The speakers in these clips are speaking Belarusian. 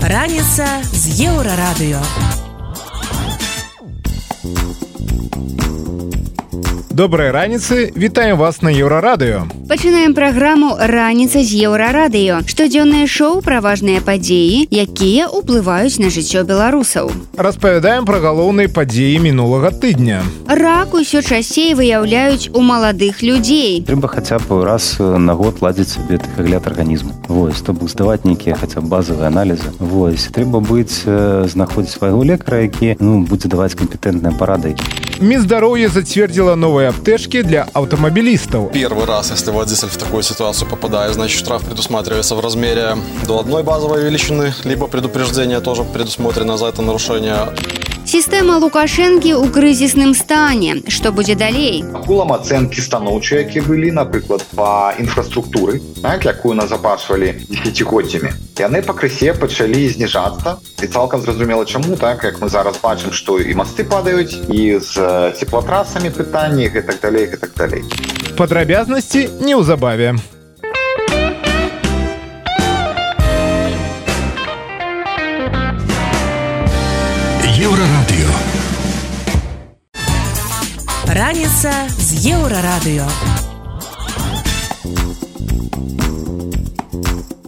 Раніца з еўрарадыё. Добрай раніцы вітаем вас на еўрарадыё пачынаем праграму раніца з еўрарадыё штодзённае шоу пра важныя падзеі якія ўплываюць на жыццё беларусаў. Распавядаем пра галоўныя падзеі мінулага тыдня. Рак усё часцей выяўляюць у маладых людзей. Трэба хаця б раз на год ладзіць сабе тэхагляд арганізму. Вось то быў здаваць нейкія хаця базавыя аналізы. Вось трэба быць знаходзіць свайго лекара які ну, будзе даваць кампетэнтныя парады Минздоровье затвердило новые аптечки для автомобилистов. Первый раз, если водитель в такую ситуацию попадает, значит штраф предусматривается в размере до одной базовой величины, либо предупреждение тоже предусмотрено за это нарушение. Сістэма лукашэнкі ў крызісным стане што будзе далей агулам ацэнкі станоўчыя які былі напрыклад по інфраструктуры так, якую назапашвалі десятгоддзямі яны пакрысе пачалі зніжацца і цалкам зразумела чаму так як мы зараз бачым што і масты падаюць і з цеплатрасамі пытанні гэтак далей гэтак далей падрабязнасці неўзабаве у Раніца з еўрарадыё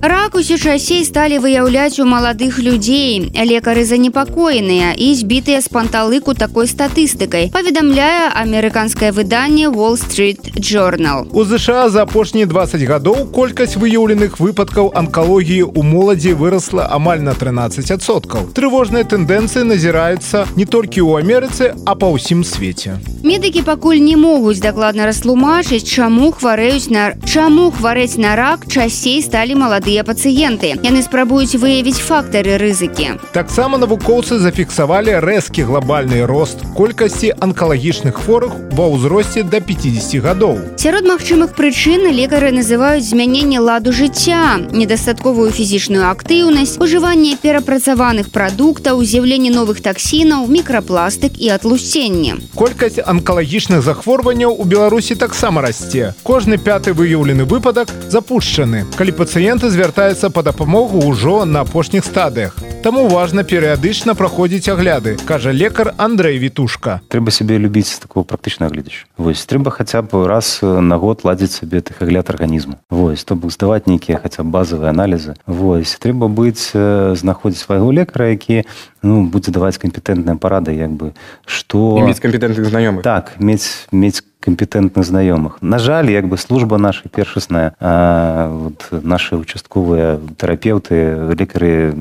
Рак усё часцей сталі выяўляць у маладых людзей. Лекары занепакоеныя і збітыя з панталыку такой статыстыкай. Паведамляе амерыканскае выданне Wall Street Journal. У ЗША за апошнія 20 гадоў колькасць выяўленых выпадкаў анкалогіі ў моладзі вырасла амаль на 13соткаў. Трывожныя тэндэнцыі назіраюцца не толькі ў Амерыцы, а па ўсім свеце. Медыкі пакуль не могуць дакладна растлумачыць, чаму хварэюць на чаму хварэць на рак часцей сталі маладыя маладыя пацыенты яны спрабуюць выявіць фактары рызыкі таксама навукоўцы зафіксавалі рэзкі глобальны рост колькасці анкалагічных хворых ва ўзросце до 50 гадоў. Сярод магчымых прычын лекары называюць змяненне ладу жыцця недастатковую фізічную актыўнасць ужыванне перапрацаваных прадуктаў з'яўленне новых таксінаў мікрапластык і атлусценне. Колькасць анкалагічных захворванняў у беларусі таксама расце. Кожны пяты выяўлены выпадак запушчаны. Калі пацыенты з звяртаецца па дапамогу ўжо на апошніх стадыях. Таму важна перыядычна праходзіць агляды, кажа лекар Андрэй Вітушка. Трэба сябе любіць такого практычна гледзяч. Вось трэба хаця б раз на год ладзіць сабе тэхагляд арганізму. Вось то быў здаваць нейкія хаця базавыя аналізы. Вось трэба быць знаходзіць свайго лекара, які ну, будзе даваць кампетэнтныя парады як бы што мець кампетэнтных знаёмых так мець мець кампетэнтных знаёмых. На жаль як бы служба наша першасная вот наши участковыя тэрапеўты лекары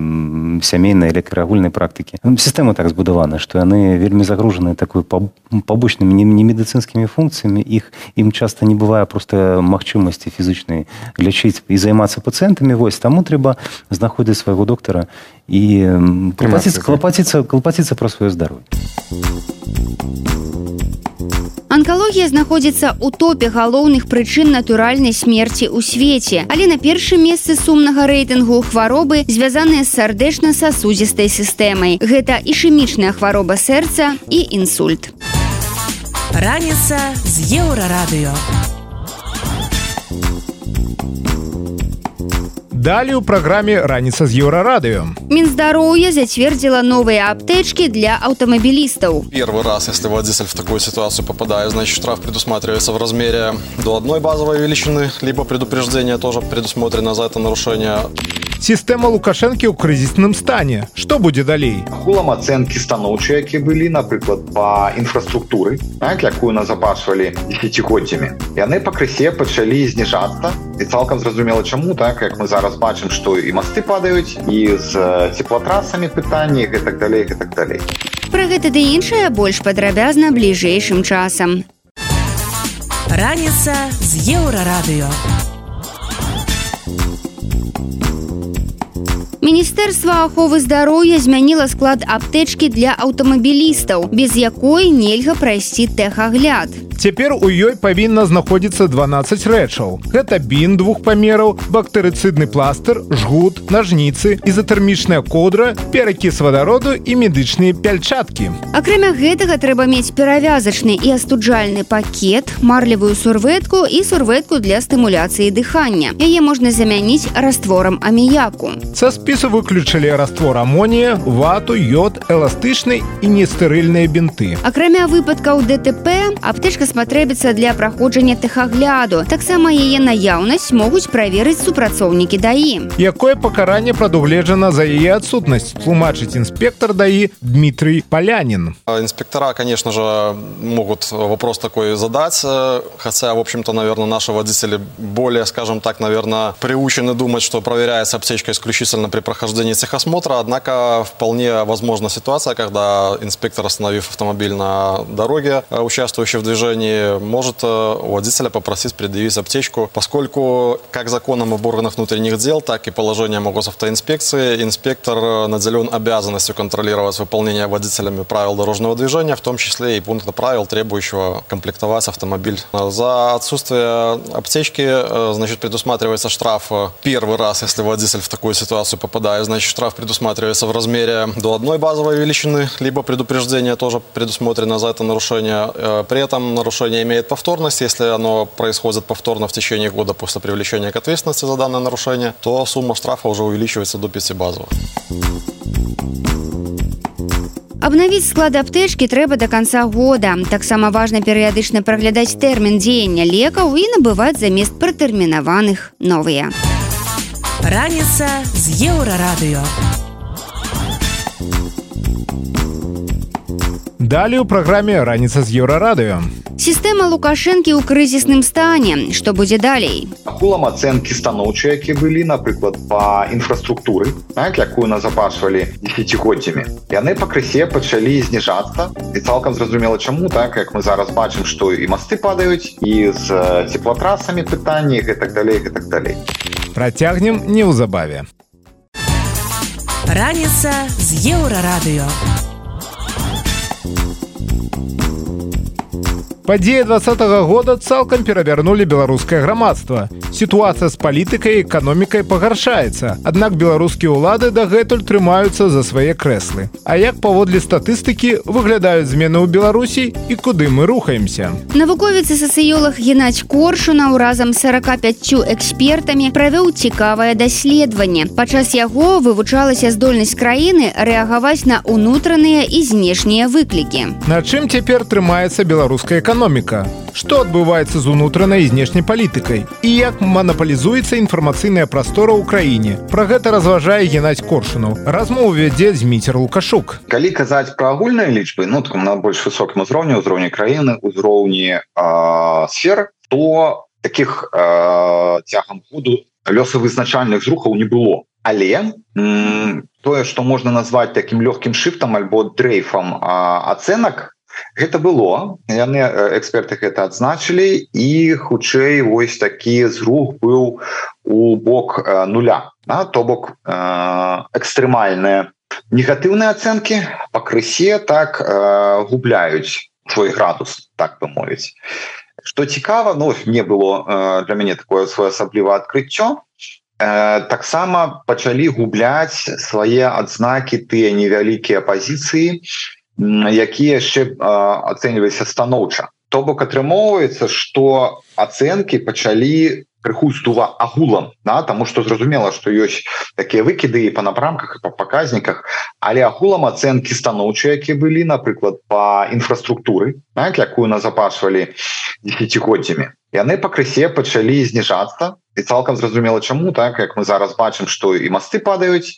сямейныя лекары агульнай практыкі сістэма так збудавана што яны вельмі загружаны такой пабочнымі не медыцынскімі функцыямі іх ім часта не бывае просто магчымасці фізычнай лячыць і займацца пацыентамі вось таму трэба знаходзіць свайго доктара і клапаціцца клапаціцца клапаціцца пра сваё здароўе Анкалогія знаходзіцца ў топе галоўных прычын натуральнай смерці ў свеце, але на першым месцы сумнага рэйтынгу хваробы звязаныя з сардэчна-сасудзістай сістэмай. Гэта ішэмічная хвароба сэрца і інсульт. Раніца з еўрарадыё. Далее у праграме раніца з еўрарадыё. Минздоровье зацвердзіла новыя аптэчкі для аўтамабілістаў. Первый раз, если водитель в такую ситуацию попадает, значит штраф предусматривается в размере до одной базовой величины, либо предупреждение тоже предусмотрено за это нарушение. Сістэма лукашэнкі ў крызісным стане што будзе далей агулам ацэнкі станоўчыя які былі напрыклад по інфраструктуры так, якую назапашвалі десятгоддзямі яны пакрысе пачалі зніжацца і цалкам зразумела чаму так як мы зараз бачым што і масты падаюць і з цеплатрасамі пытанні гэтак далей гэтак далей. Пра гэта ды іншае больш падрабязна бліжэйшым часам. Раніца з еўрарадыё Міністэрства аховы здароўя змяніла склад аптэчкі для аўтамабілістаў, без якой нельга прайсці тэхагляд. Цяпер у ёй павінна знаходзіцца 12 рэчаў. Гэта бін двух памераў, бактэрыцыдны пластыр, жгут, нажніцы, ізатэрмічная кодра, перакіс вадароду і медычныя пяльчаткі. Акрамя гэтага трэба мець перавязачны і астуджальны пакет, марлевую сурветку і сурветку для стымуляцыі дыхання. Яе можна замяніць растворам аміяку. Са спісу выключылі раствор амонія, вату, йод, эластычны і нестэрыльныя бінты. Акрамя выпадкаў ДТП, аптэчка спатрэбіцца для праходжання тэхагляду. Таксама яе наяўнасць могуць праверыць супрацоўнікі даі. Якое пакаранне прадугледжана за яе адсутнасць, тлумачыць інспектор даі Дмітрый Палянин. Инспектора, конечно же, могут вопрос такой задать, хотя, в общем-то, наверное, наши водители более, скажем так, наверное, приучены думать, что проверяется аптечка исключительно при прохождении техосмотра, однако вполне возможна ситуация, когда инспектор, остановив автомобиль на дороге, участвующий в движении, может у водителя попросить предъявить аптечку, поскольку как законом об органах внутренних дел, так и положением о госавтоинспекции инспектор наделен обязанностью контролировать выполнение водителями правил дорожного движения, в том числе и пункта правил, требующего комплектовать автомобиль. За отсутствие аптечки, значит, предусматривается штраф первый раз, если водитель в такую ситуацию попадает, значит, штраф предусматривается в размере до одной базовой величины, либо предупреждение тоже предусмотрено за это нарушение. При этом нарушение имеет повторность, если оно происходит повторно в течение года после привлечения к ответственности за данное нарушение, то сумма штрафа уже увеличивается до 5 базовых. Абнавіць склад аптэчкі трэба да канца года. Таксама важна перыядычна праглядаць тэрмін дзеяння лекаў і набываць замест пратэрмінаваных новыя. Раніца з еўрарадыё. Далее у праграме раніца з еўрарадыё. Сістэма лукашэнкі ў крызісным стане, што будзе далей. Ахулам ацэнкі станоўчыя, які былі, напрыклад, па інфраструктуры, так, якую назапашвалі десятгоддзямі. Яны пакрысе пачалі зніжацца і цалкам зразумела чаму так як мы зараз бачым, што і масты падаюць і з цеплатрасамі пытанні і так далей і так далей. Працягнем неўзабаве. Раніца з еўрарадыё. Падзеі двадцатого года цалкам перавярнулі беларускае грамадства. Сітуацыя з палітыкай і эканомікай пагаршаецца. Аднак беларускія ўлады дагэтуль трымаюцца за свае крэслы. А як паводле статыстыкі выглядаюць змены ў Беларусі і куды мы рухаемся? Навуковец і сацыёлог Геннадзь Коршунаў разам з 45 экспертамі правёў цікавае даследаванне. Падчас яго вывучалася здольнасць краіны рэагаваць на ўнутраныя і знешнія выклікі. На чым цяпер трымаецца беларуская эканоміка? Эканоміка што адбываецца з унутранай знешняй палітыкай і як манапалізуецца інфармацыйная прастора ў краіне пра гэта разважае геннадзь коршунаў размову вядзе зміцер лукашук. Калі казаць пра агульныя лічбы ну там на больш высокім узроўні ўзроўні краіны узроўні сфер то таких цягам году лёсавызначальных зрухаў не было. Але тое што можна назваць таким лёгкім шыфтам альбо дрейфам ацэнак гэта было яны эксперты гэта адзначылі і хутчэй вось такі зрух быў у бок нуля да? то бок экстрэмальныя негатыўныя ацэнкі пакрысе так губляюць свой градус так бы мовіць что цікава ну не было для мяне такое своеасабліва адкрыццё таксама пачалі губляць свае адзнакі тыя невялікія пазіцыі якія яшчэ ацэньваліся станоўча то бок атрымоўваецца что ацэнкі пачалі крыху здува агулам да? тому что зразумела что ёсць такія выкіды і па напрамках і па паказніках але агулам ацэнкі станоўчыя які былі напрыклад по інфраструктуры так, якую назапашвалі десятгоддзямі яны пакрысе пачалі зніжацца. І цалкам зразумела чаму так? Як мы зараз бачым что і масты падаюць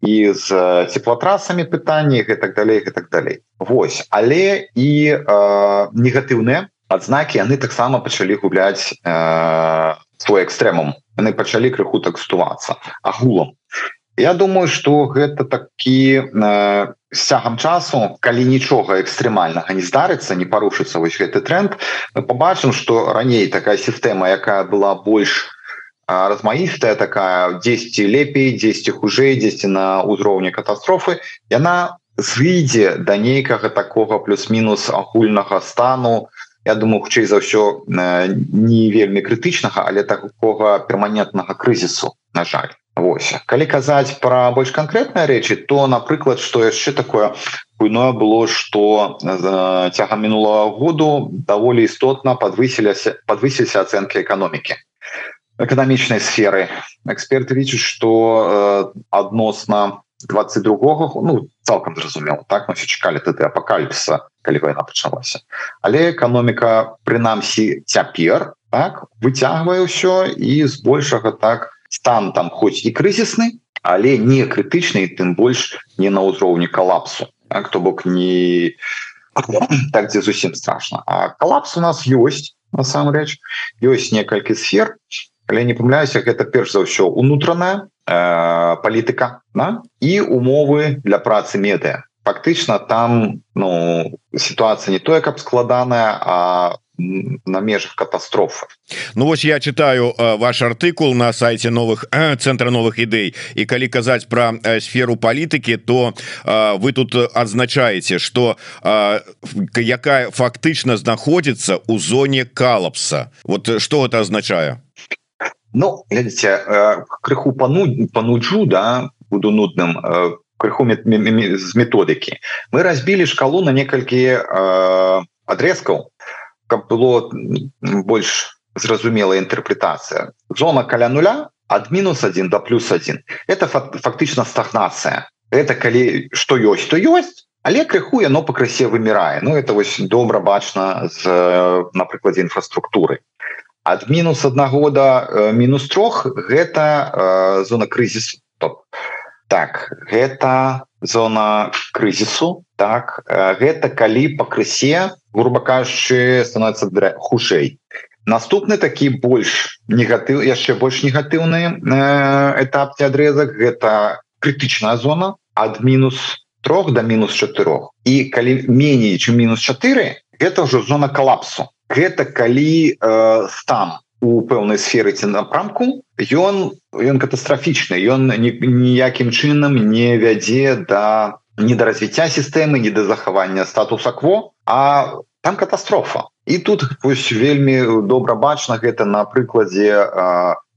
і з цеплатрасамі пытанні і так далей і так далей. Вось але і э, негатыўныя адзнакі яны таксама пачалі губляць э, свой экстрэмум. Яны пачалі крыху такстувацца агулам. Я думаю что гэта такі э, з цягам часу калі нічога экстрэмальнага не здарыцца не парушыцца вось гэты тренд мы побачым что раней такая сістэма якая была больш у размаістая такая 10 лепей 10 хужэй 10 на ўзроўні катастрофы яна зыдзе да нейкага такога плюс-мінус агульнага стану. Я думаю хутчэй за ўсё не вельмі крытычнага але такога перманентнага крызісу на жаль. Вось калі казаць пра больш канкрэтныя рэчы то напрыклад што яшчэ такое буйное было что цягам мінулого году даволі істотна подвысіліся подвысіліся ацэнкі эканомікі эканамічнай сферы. Эксперты лічаць что адносна 22 ну цалкам зразумел так? Мы все чакалі тады апокаліпса калі война пачалася. Але эканоміка прынамсі цяпер так выцягвае ўсё і збольшага так стан там хоць і крызісны але не крытычны тым больш не на ўзроўні калапсу так? То бок не так дзе зусім страшно а калапс у нас ёсць насамрэч. Ёсць некалькі сфер але не памляюся гэта перш за ўсё унутраная э, палітыка на і умовы для працы медыа фактычна там ну сітуацыя не тое каб складаная а на межах катастрофы. Ну вось я читаю э, ваш артыкул на сайте новых э, центра новых ідэй і калі казаць про э, сферу палітыкі то вы тут адзначаеце что якая фактычна знаходзіцца у зоне калапса вот что это означае Ну глядзіце э, крыху пану пануджу да буду нудным э, крыху з методыкі мы разбілі шкалу на некалькі э, адрезкаў каб было больш зразумелая інтэрпрэтацыя зона каля нуля ад мінус 1 до плюс 1 это фактычна стагнацыя это калі што ёсць то ёсць але крыху яно пакрысе вымірае Ну это вось добра бачна з на прыкладзе інфраструктуры ад мінус аднаго да э, мінус трох гэта э, зона крызісу. Так гэта зона крызісу так э, гэта калі пакрысе грубо кажучы становится хушэй наступны такі больш негатыў яшчэ больш негатыўны э, этап ці адрезак гэта крытычная зона ад мінус трох до мінус чатырох. І калі меней чым мінус 4 это ўжо зона калапсу гэта калі э, стан у пэўнай сферы ці напрамку ён ён катастрафічны ён ніякім чынам не вядзе да не да развіцця сістэмы не да захавання статуса кво а там катастрофа. І тут вось вельмі добра бачна гэта на прыкладзе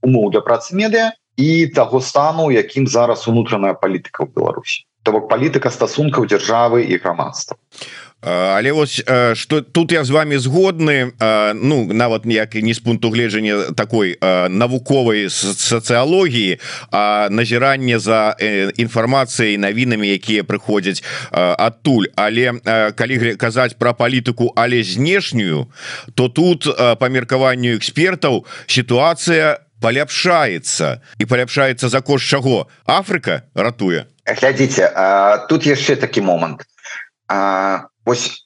умоў для працы медыа і таго стану якім зараз унутраная палітыка ў Беларусі. То бок палітыка стасункаў дзяржавы і грамадства але вось что тут я з вами згодны Ну нават ніяк не з пункту гледжання такой навуковай сацыялогіі а назіранне за інфармацыяй навінамі якія прыходзяць адтуль. Але калі казаць про палітыку але знешнюю то тут по меркаванню экспертаў сітуацыя паляпшаецца. І паляпшаецца за кошт чаго? Афрыка ратуе? Глядзіце тут яшчэ такі момант. А Вось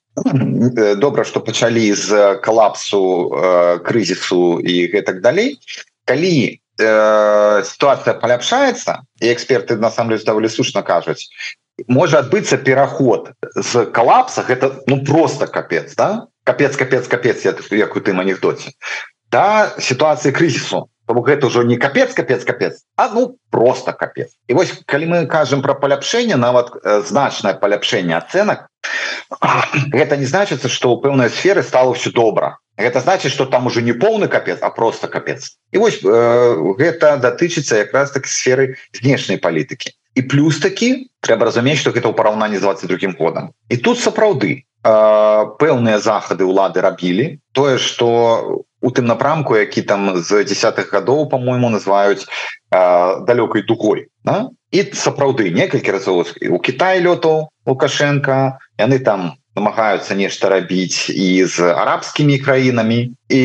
добра што пачалі з калапсу э, крызісу і гэтак далей. Калі э, сітуацыя паляпшаецца і эксперты насамрэч даволі сушна кажуць можа адбыцца пераход з калапса гэта ну просто капец да? Капец капец капец як у тым анекдоце. Да сітуацыі крызісу. Гэта ўжо не капец капец капец а ну просто капец. І вось калі мы кажам про паляпшэнне нават значнае паляпшэнне ацэнак гэта не значыцца что у пэўнай сферы стало все добра. Это значит что там уже не поўны капец а просто капец. І вось э, гэта датычыцца якраз так сферы знешняй палітыкі і плюс такі трэба разумець что гэта ў параўнанні з 22 годам і тут сапраўды. Э, пэўныя захады ўлады рабілі тое что у тым напрамку які там з десятых гадоў по-моему называюць э, далёкай дугой да? І сапраўды некалькі разоў у Кітай лётаў лукашенко яны там намагаюцца нешта рабіць і з арабскімі краінамі і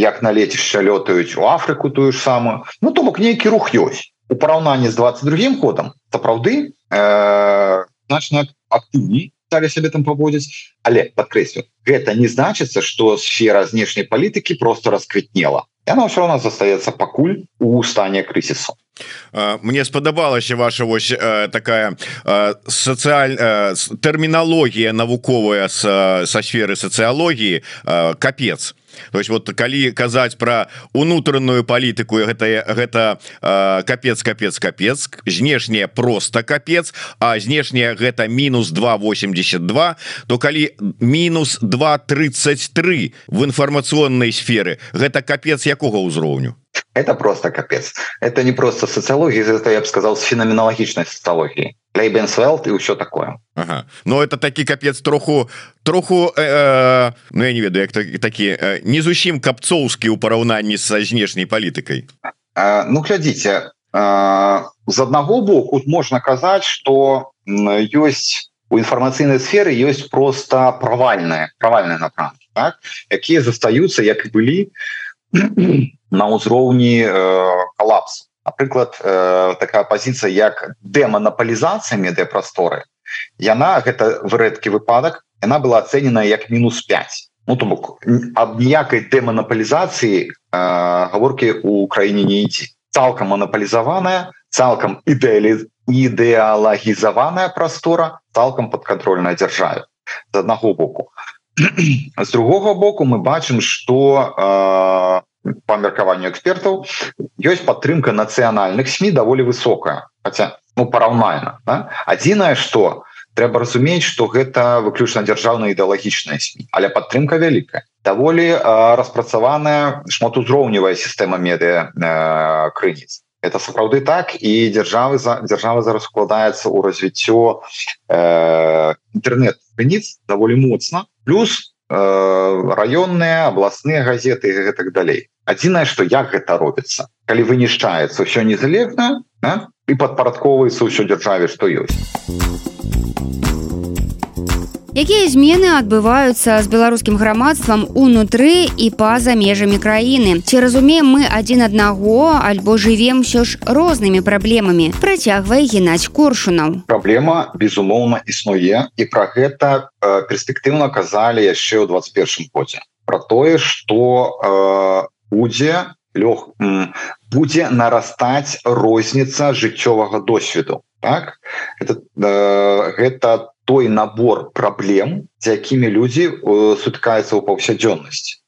як на лецішча лётаюць у Афрыку тую ж самую. Ну то бок нейкі рух ёсць. У параўнанні з 22 годам сапраўды э, значна актыўней сталі сябе там паводзіць. Але падкрэслю гэта не значыцца что сфера знешняй палітыкі просто расквітнела яна ўсё равно застаецца пакуль у стане крызісу Мне спадабалася ваша вось такая сацыяль тэрміналогія навуковая са сферы сацыялогіі капец то есть вот калі казаць про унутраную палітыку гэта гэта э, капец капец капец знешняя просто капец а знешняя гэта мінус 282 то калі мінус 233 в інфармацыйнай сферы гэта капец якога ўзроўню это просто капец это не просто социология это я бы сказал с феноменологичной социологией Лейбенсвелт и еще такое ага. но это таки капец троху троху э, ну я не ведаю як так, такі э, не зусім капцоўскі у параўнанні са знешняй палітыкай э, ну глядзіце э, з аднаго боку можна казаць что ёсць у інфармацыйнай сферы ёсць просто правальная правальная напрамкі так? якія застаюцца як і былі на ўзроўні э, калапсу. Напрыклад э, такая пазіцыя як дэманапалізацыя медыяпрасторы яна гэта в рэдкі выпадак яна была ацэнена як мінус 5 ну то бок аб ніякай дэманапалізацыі э, гаворкі у краіне не ідзе. Цалкам манапалізаваная цалкам ідэалі ідэалагізаваная прастора цалкам падкантрольная дзяржаве з аднаго боку. З другога боку мы бачым что э, по меркаванню экспертаў ёсць падтрымка нацыянальных сМ даволі высокая хотя ну параўнальна да? адзінае что трэба разумець что гэта выключна дзяржаўная ідэалагічная сМ але падтрымка вялікая даволі э, распрацаваная шматузроўневая сістэма медыа э, крыніц это сапраўды так і дзяржавы за дзяржава зараз складаецца ў развіццё э, інтэрнет крыніц даволі моцна плюс э, раённыя абласныя газеты і так далей адзінае что як гэта робіцца калі вынішчаецца ўсё незалежна да? і падпарадковваецца ўсё дзяржаве што ёсць якія змены адбываюцца з беларускім грамадствам унутры і па-за межамі краіны? Ці разумеем мы адзін аднаго альбо жывем ўсё ж рознымі праблемамі? Працягвае геннадзь коршунаў. Праблема безумоўна існуе і пра гэта э, перспектыўна казалі яшчэ ў 21 годзе. Про тое что э, будзе лёг будзе нарастаць розніца жыццёвага досведу так? Это э, гэта той набор праблем з якімі людзі э, сутыкаюцца ў паўсядзённасці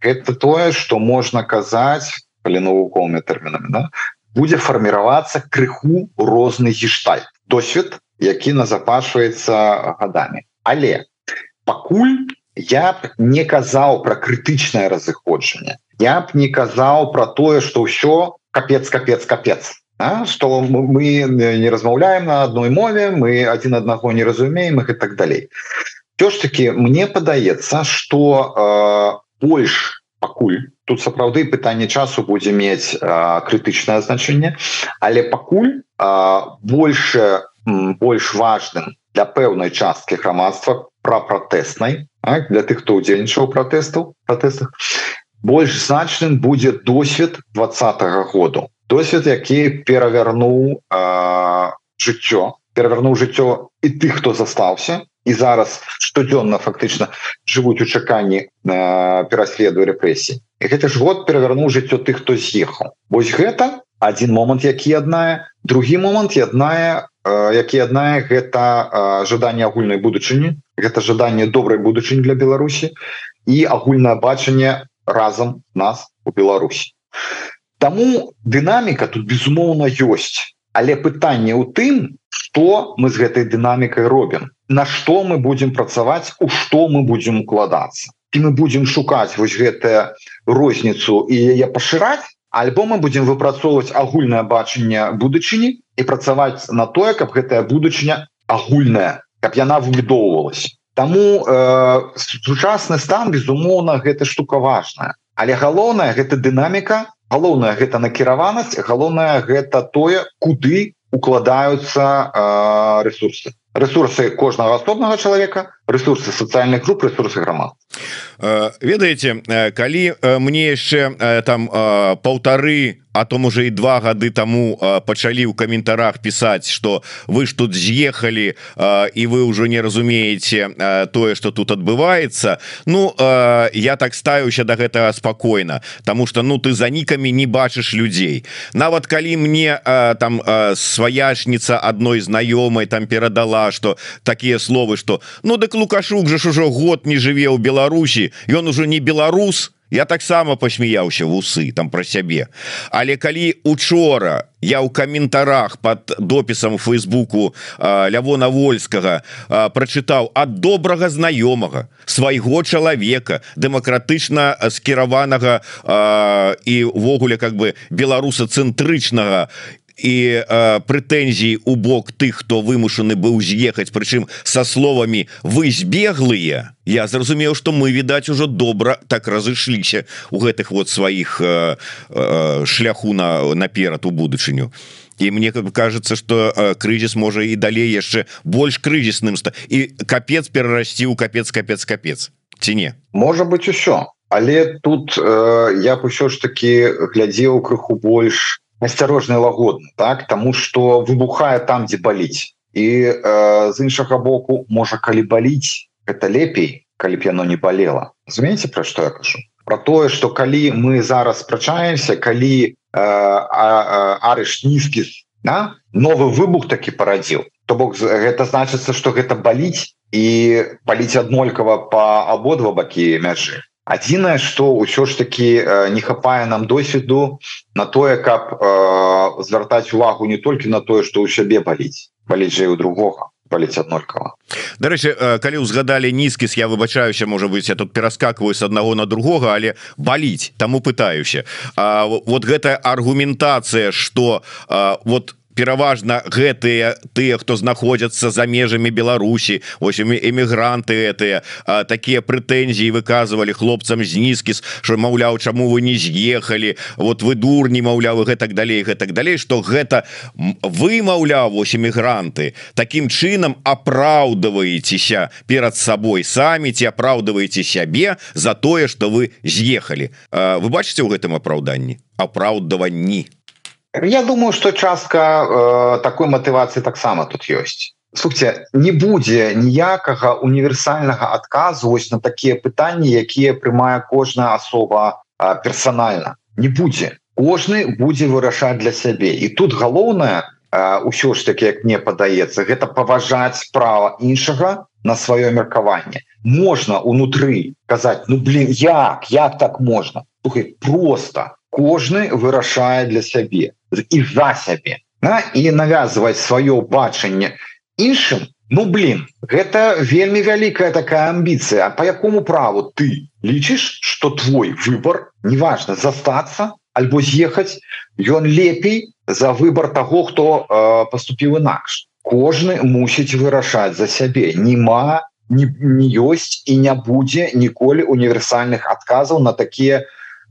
это тое что можна казаць калі навуковымі тэрмінамі да? будзе фарміравацца крыху розны гештальт досвед які назапашваецца гадамі. Але пакуль я б не казаў про крытычнае разыходжанне я б не казаў про тое что ўсё капец капец капец а, что мы не размаўляем на одной мове мы один аднаго не разумеем их и так далей все ж таки мне падаецца что э, больш пакуль тут сапраўды пытанне часу будзе мець крытычнае значэнне але пакуль э, больше больш важным для пэўнай часткі грамадства про пратэснай для тых хто удзельнічаў пратэстаў пратэстах больш значным будзе досвед двадцатого году досвед які перавярнуў жыццё перавярнуў жыццё і тых хто застаўся і зараз штодзённа фактычна жывуць у чаканні пераследу рэпрэсій. Гэта ж год перавярнуў жыццё тых хто з'ехаў. Вось гэта один момант які адная другі момант ядная які адная гэта жаданне агульнай будучыні. Гэта жаданне добрай будучыні для Беларусі і агульнае бачанне разам нас у Беларусі Таму дынаміка тут безумоўна ёсць. Але пытанне ў тым что мы з гэтай дынамікай робім. На што мы будемм працаваць у што мы будемм укладацца. І мы будемм шукаць вось гэтая розніцу і яе пашыраць альбо мы будемм выпрацоўваць агульнае бачанне будучыні і працаваць на тое каб гэтая будучыня агульная каб яна выбудоўвалась Таму э, сучасны стан безумоўна гэта штука важная. Але галоўная гэта дынаміка галоўная гэта накіраванасць галоўная гэта тое куды укладаюцца э, ресурсы ресурсы кожнага асобнага чалавека ресурсы сацыяльных груп ресурсы грамад ведаеце калі мне яшчэ там полторы а то уже і два гады тому пачалі ў каментарах пісаць что вы ж тут з'ехалі і вы ўжо не разумееце тое что тут адбываецца. Ну я так ставіўся до да гэтага спокойно тому что ну ты за нікамі не бачыш людзей. Нават калі мне там сваяшніца одной знаёмай там перадала что такія словы что ну дык лукашук же ужо год не жыве ў Беларусі ён уже не беларус я таксама посмяяўся вусы там про сябе але калі учора я у каментарах под допісам фейсбуку лявона вольскага прачытаў ад добрага знаёмага свайго чалавека дэмакратычна скіраванага і увогуле как бы беларуса цэнтрычнага і э, прэтэнзій у бок тых хто вымушаны быў з'ехаць прычым со словамі вы збеглыя я зразумеў что мы відаць ужо добра так разышліся у гэтых вот сваіх э, э, шляху на наперад у будучыню. І мне как бы кажется что крызіс можа і далей яшчэ больш крызісным ста і капец перарасці у капец капец капец. Ці не? Можа быть еще але тут э, я б усё ж таки глядзеў крыху больш асцярожна лагодна так тому что выбухае там дзе баліць і э, з іншага боку можа калі баліць это лепей калі б яно не болела разумееце пра што я кажу про тое что калі мы зараз спрачаемся калі э, арыш нізкі на новы выбух такі парадзіў то бок гэта значыцца что гэта баліць і паліць аднолькава по абодва бакі мяжы адзінае что ўсё ж таки э, не хапае нам досведу на тое каб э, звяртаць увагу не толькі на тое что ў сябе баліць баліць жа у другога паліць аднолькава. Дарэчы э, калі узгадалі нізкіс я выбачаюся можа быть я тут пераскакваю с аднаго на другога але баліць таму пытаюся. А вот гэтая аргументацыя что вот у пераважна гэтыя тыя хто знаходзяцца за межамі Беларусі. Ось эмігранты гэтыя такія прэтэнзіі выказывалі хлопцам з нізкіс що маўляў чаму вы не з'ехалі вот вы дурні маўлявы гэтак далей гэтак далей что гэта вы маўляў вось эмігранты таким чынам апраўдываецеся перад сабой. Самі ці апраўдываеце сябе за тое что вы з'ехалі. Вы бачыце ў гэтым апраўданні? Апраўдаванні Я думаю что частка э, такой мотывации таксама тут ёсць. Слухайте не будзе ніякага універсальнага адказу ось на такія пытанні якія прымае кожная асоба э, персональна не будзе. Кожны будзе вырашаць для сябе. І тут галоўнае ўсё ж таки як мне падаецца гэта паважаць права іншага на сваё меркаванне. Можна унутры казаць ну блин як? Як так можна? Слухай, просто кожны вырашае для сябе і за сябе да? і навязывать сваё бачанне іншым Ну блин гэта вельмі вялікая такая амбіцыя. По якому праву ты лічыш что твой выбор неважно застаться альбо з'ехаць ён лепей за выбор того хто э, поступіў інакш? Кожны мусіць вырашаць за сябе. Нема не, ёсць і не будзе ніколі універсальных адказаў на такія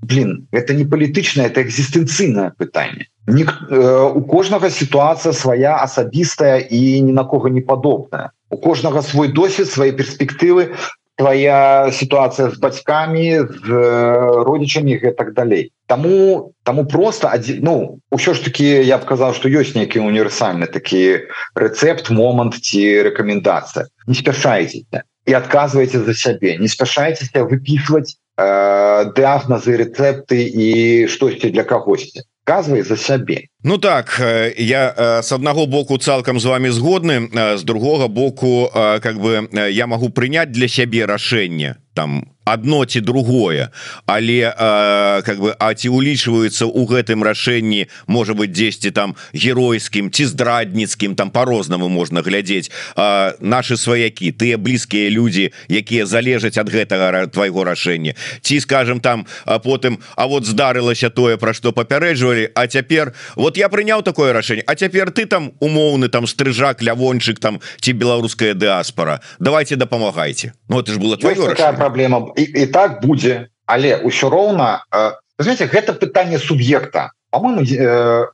блин это не палітычна это экзістэнцыйнае пытанне Ні, э, у кожнага сітуацыя свая асабістая і ні на кого не падобная у кожнага свой досвед свае перспектывы твоя сітуацыя з бацькамі з э, родзічамі так далей Таму таму просто адзін ну ўсё ж таки я б казаў что ёсць нейкі універсальны такі рэцэпт момант ці рэкамендацыя не спяшайцеся і адказваеце за сябе не спяшайцеся выпісваць э, дыагназы рэцэпты і штосьці для кагосьці казвай за сябе. Ну так э, я с э, аднаго боку цалкам з вами згодны з другога боку как бы я могу прыняць для сябе рашэнне там одно ці другое. Але э, как бы а ці улічваюцца у гэтым рашэнні можа быть 10 там геройскім ці здрадніцкім там по-рознаму можна глядзець. Э, наши сваякі тыя блізкія люди якія залежаць ад гэтага твайго рашэння. Ці скажем там а потым А вот здарылася тое про што папярэджвалі А цяпер вот я прыняў такое рашэнне А цяпер ты там умоўны там стрыжак лявончык там ці беларуская дыаспора давайте дапамагайце Ну это ж было такая проблема і, і так будзе але ўсё роўна э, гэта пытанне суб'екта. По-моему э,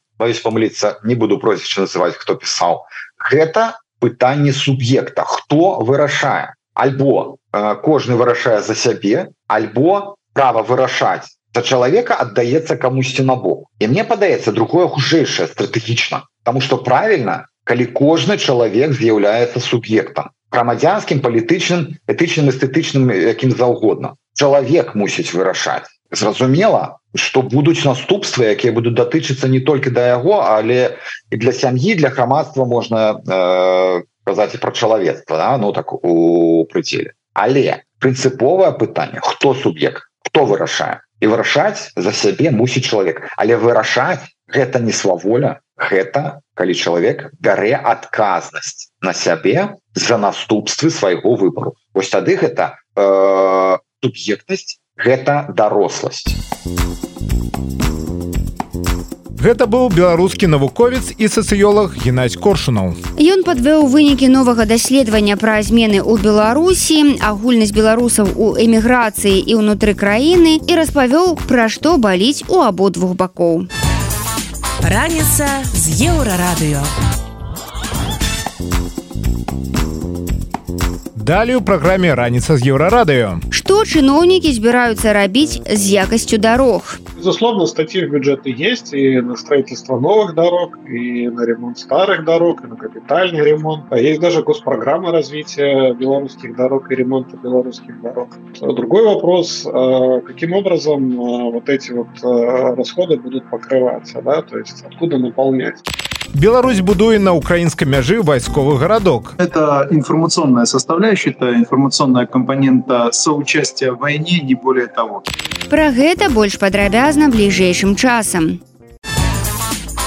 помылиться не буду прозвішча называть хто пісаў. Гэта пытанне суб'екта. Хто вырашае? Альбо э, кожны вырашае за сябе альбо права вырашаць. За чалавека аддаецца камусьці на бок. І мне падаецца другое хужэйшае стратэгічна. Таму что правильно калі кожны чалавек з'яўляецца суб'ектам грамадзянскім палітычным этычным эстэтычным якім заўгодна. Чалавек мусіць вырашаць. Зразумела что будуць наступствы якія будуць датычыцца не толькі да яго але і для сям'і для грамадства можна э, казаць і пра чалавецтва да? ну так у прыцеле але прынцыповае пытанне хто суб'ект кто вырашае. І вырашаць за сябе мусіць чалавек. Але вырашаць гэта не сваволя гэта калі чалавек бярэ адказнасць на сябе за наступствы свайго выбору ось тады гэта э, суб'ектнасць гэта даросласць. Гэта быў беларускі навуковец і сацыёлог геннадзь коршунаў. Ён падвёў вынікі новага даследавання пра змены ў беларусі агульнасць беларусаў у эміграцыі і ўнутры краіны і распавёў пра што баліць у абодвух бакоў Раніца з еўрарадыё. Далее у праграме раніца з еўрарадыё Што чыноўнікі збіраюцца рабіць з якасцю дарог Безусловно, статьи в бюджеты есть и на строительство новых дорог, и на ремонт старых дорог, и на капитальный ремонт. А есть даже госпрограмма развития белорусских дорог и ремонта белорусских дорог. Другой вопрос, а каким образом а, вот эти вот а, расходы будут покрываться, да, то есть откуда наполнять. Беларусь будуе на украінскай мяжы вайсковы гарадок. Это информационная составляющая, это информационная компонента соучастия в войне, не более того. Пра гэта больш падрабязна бліжэйшым часам.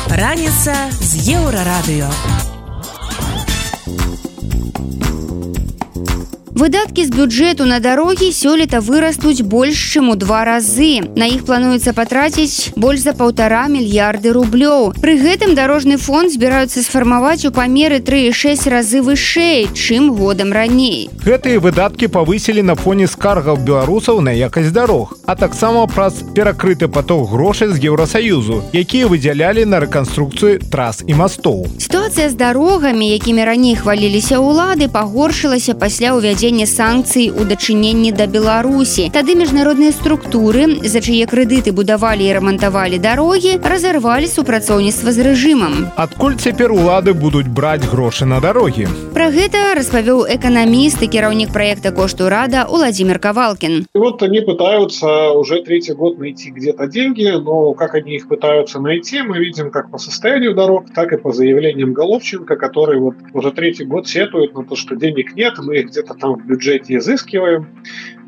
Раніца з еўрарадыё. Выдаткі з бюджэту на дарогі сёлета вырастуць больш чым у два разы. На іх плануецца патраціць больш за паўтара мільярды рублёў. Пры гэтым дарожны фонд збіраюцца сфармаваць у памеры 3,6 разы вышэй, чым годам раней. Гэтыя выдаткі павысілі на фоне скаргаў беларусаў на якасць дарог, а таксама праз перакрыты поток грошай з Еўросаюзу, якія выдзялялі на рэканструкцыю трас і мастоў. Сітуацыя з дарогамі, якімі раней хваліліся ўлады, пагоршылася пасля ўвядзення ўвядзення санкцый у дачыненні да беларусі. Тады міжнародныя структуры за чые крэдыты будавалі і рамантавалі дарогі разарвалі супрацоўніцтва з рэжымам. Адкуль цяпер улады будуць браць грошы на дарогі? Про гэта распавёў эканаміст і кіраўнік проекта кошту рада владимир кавалкин и вот они пытаются уже третий год найти где-то деньги но как они их пытаются найти мы видим как по состоянию дорог так и по заявлениям головченко который вот уже третий год сетует на то что денег нет мы их где-то там в бюджете изыскиваем,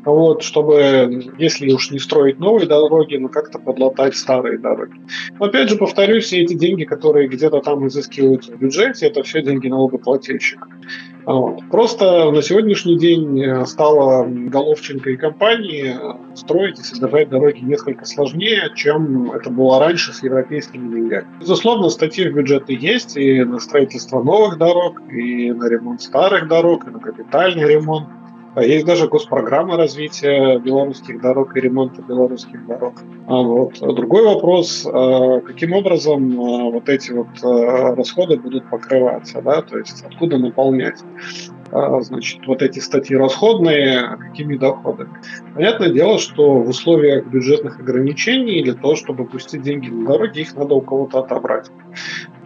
вот, чтобы, если уж не строить новые дороги, но как-то подлатать старые дороги. Но опять же, повторюсь, все эти деньги, которые где-то там изыскиваются в бюджете, это все деньги налогоплательщика. Вот. Просто на сегодняшний день э, стало Головченко и компании э, строить и содержать дороги несколько сложнее, чем это было раньше с европейскими деньгами. Безусловно, статьи в бюджеты есть и на строительство новых дорог, и на ремонт старых дорог, и на капитальный ремонт. А есть даже госпрограмма развития белорусских дорог и ремонта белорусских дорог. А вот. Другой вопрос, а каким образом вот эти вот расходы будут покрываться, да, то есть откуда наполнять значит, вот эти статьи расходные, какими доходами. Понятное дело, что в условиях бюджетных ограничений для того, чтобы пустить деньги на дороги, их надо у кого-то отобрать.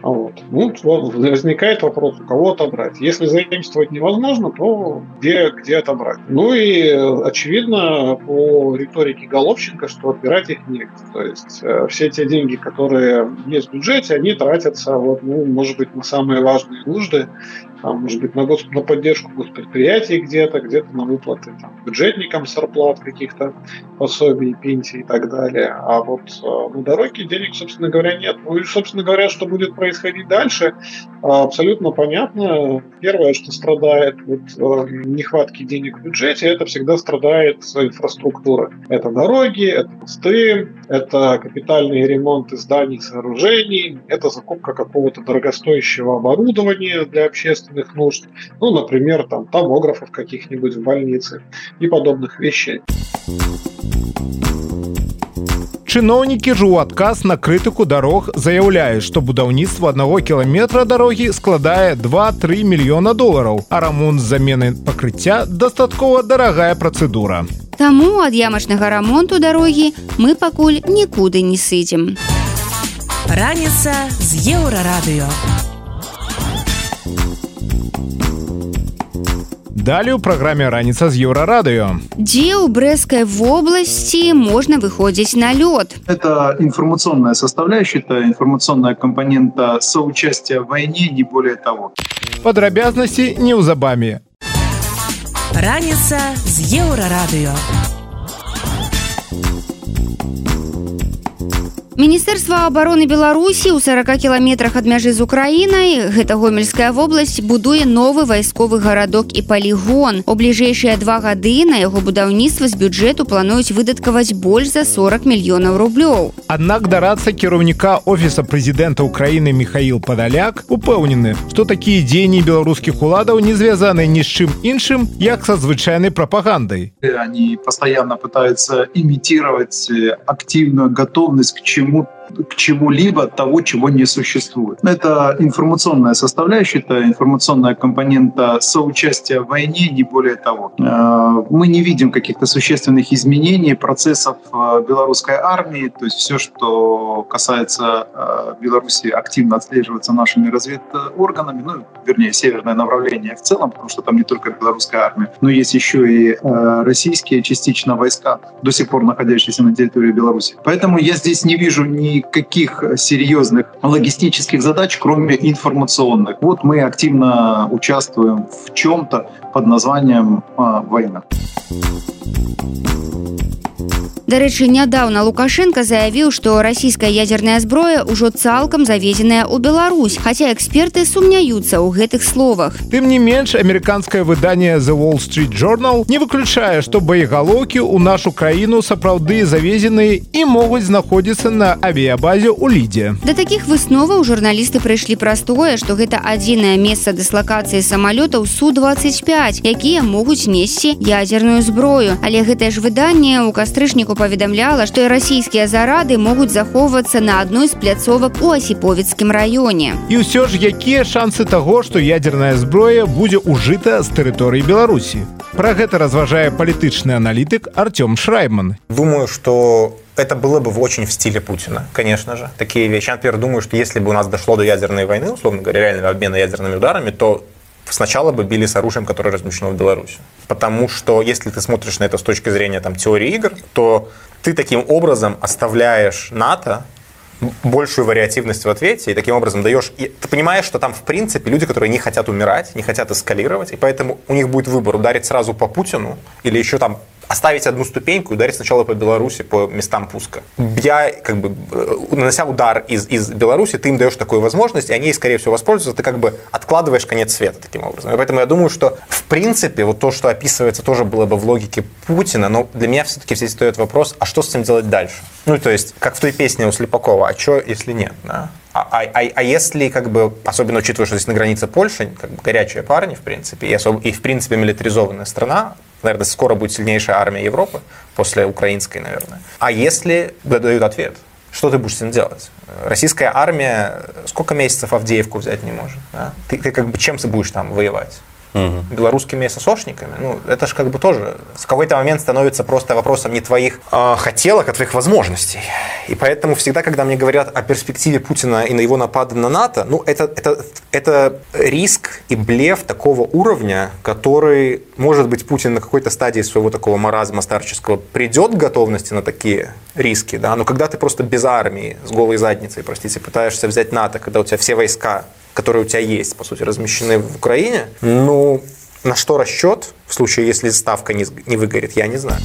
Вот. Ну, возникает вопрос, у кого отобрать. Если заимствовать невозможно, то где, где отобрать? Ну и очевидно по риторике Головченко, что отбирать их негде. То есть э, все те деньги, которые есть в бюджете, они тратятся, вот, ну, может быть, на самые важные нужды, там, может быть, на, гос... на поддержку госпредприятий где-то, где-то на выплаты там, бюджетникам зарплат каких-то пособий, пенсий и так далее. А вот э, на дороге денег, собственно говоря, нет. Ну и, собственно говоря, что будет происходить дальше, абсолютно понятно. Первое, что страдает от э, нехватки денег в бюджете, это всегда страдает инфраструктура. Это дороги, это мосты, это капитальные ремонты зданий, сооружений, это закупка какого-то дорогостоящего оборудования для общественных нужд, ну, например, там томографов каких-нибудь в больнице и подобных вещей. Чыноўнікі ж у адказ на крытыку дарог заяўляюць, што будаўніцтва аднаго кіламетра дарогі складае 2-3 мільёна долараў, а рамонт з замены пакрыцця дастаткова дарагая працэдура. Таму ад ямачнага рамонту дарогі мы пакуль нікуды не сыдзем. Раніца з еўрарадыё. Далее у праграме раніца з еўрарадыё. Дзе ў брэскай вобласці можна выходзіць на лёд. Это информационная составляющая, это информационная компонента соучастия в войне, не более того. Падрабязнасці неўзабамі. Раніца з еўрарадыё. Міністэрства обороны Беларусі ў 40 кіламетрах ад мяжы з Украінай гэта гомельская вобласць будуе новы вайсковы гарадок і палігон. У бліжэйшыя два гады на яго будаўніцтва з бюджэту плануюць выдаткаваць больш за 40 мільёнаў рублёў. Аднак дарацца кіраўніка офіса прэзідэнта Украіны Михаил Падаляк упэўнены, што такія дзеянні беларускіх уладаў не звязаны ні з чым іншым, як са звычайнай прапагандай. Они постоянно пытаются имитировать э, активную готовность к чему чему к чему-либо того, чего не существует. Это информационная составляющая, это информационная компонента соучастия в войне, не более того. Э, мы не видим каких-то существенных изменений процессов э, белорусской армии, то есть все, что касается э, Беларуси, активно отслеживается нашими разведорганами, ну, вернее, северное направление в целом, потому что там не только белорусская армия, но есть еще и российские частично войска, до сих пор находящиеся на территории Беларуси. Поэтому я здесь не вижу ни никаких серьезных логистических задач, кроме информационных. Вот мы активно участвуем в чем-то под названием а, «Война». Дарэчы, нядаўна Лукашенко заявіў, што расійская ядерная зброя ўжо цалкам завезеная ў Беларусь, хаця эксперты сумняюцца ў гэтых словах. Тым не менш амерыканскае выданне The Wall Street Journal не выключае, што боегалоўкі ў нашу краіну сапраўды завезеныя і могуць знаходзіцца на авіябазе ў лідзе. Да такіх высноваў журналісты прыйшлі праз тое, што гэта адзінае месца дыслакацыі самалётаў су-25, якія могуць несці ядерную зброю. Але гэтае ж выданне ў кастрычніку паведамляла, што і расійскія зарады могуць захоўвацца на адной з пляцовак у асіповіцкім раёне. І ўсё ж якія шансы таго, што ядерная зброя будзе ўжыта з тэрыторыі Беларусі. Пра гэта разважае палітычны аналітык Артём Шрайман. Думаю, что это было бы очень в стиле Путина, конечно же. Такие вещи. Я, например, думаю, что если бы у нас дошло до ядерной войны, условно говоря, реального обмена ядерными ударами, то сначала бы били с оружием, которое размещено в Беларуси. Потому что если ты смотришь на это с точки зрения там, теории игр, то ты таким образом оставляешь НАТО большую вариативность в ответе, и таким образом даешь... И ты понимаешь, что там, в принципе, люди, которые не хотят умирать, не хотят эскалировать, и поэтому у них будет выбор ударить сразу по Путину или еще там оставить одну ступеньку и ударить сначала по Беларуси, по местам пуска. Я, как бы, э, нанося удар из, из Беларуси, ты им даешь такую возможность, и они, скорее всего, воспользуются, ты как бы откладываешь конец света таким образом. И поэтому я думаю, что, в принципе, вот то, что описывается, тоже было бы в логике Путина, но для меня все-таки здесь стоит вопрос, а что с этим делать дальше? Ну, то есть, как в той песне у Слепакова, а что, если нет, да? А, а, а, а если, как бы, особенно учитывая, что здесь на границе Польши, как бы горячие парни, в принципе, и, особо, и в принципе милитаризованная страна, наверное, скоро будет сильнейшая армия Европы, после украинской, наверное. А если дают ответ, что ты будешь с этим делать? Российская армия сколько месяцев Авдеевку взять не может? Да? Ты, ты как бы чем ты будешь там воевать? Угу. белорусскими ССОшниками, ну, это же как бы тоже в какой-то момент становится просто вопросом не твоих э, хотелок, а твоих возможностей. И поэтому всегда, когда мне говорят о перспективе Путина и на его напады на НАТО, ну, это, это, это риск и блеф такого уровня, который, может быть, Путин на какой-то стадии своего такого маразма старческого придет к готовности на такие риски, да, но когда ты просто без армии, с голой задницей, простите, пытаешься взять НАТО, когда у тебя все войска которые у тебя есть, по сути, размещены в Украине, ну, на что расчет в случае, если ставка не, не выгорит, я не знаю.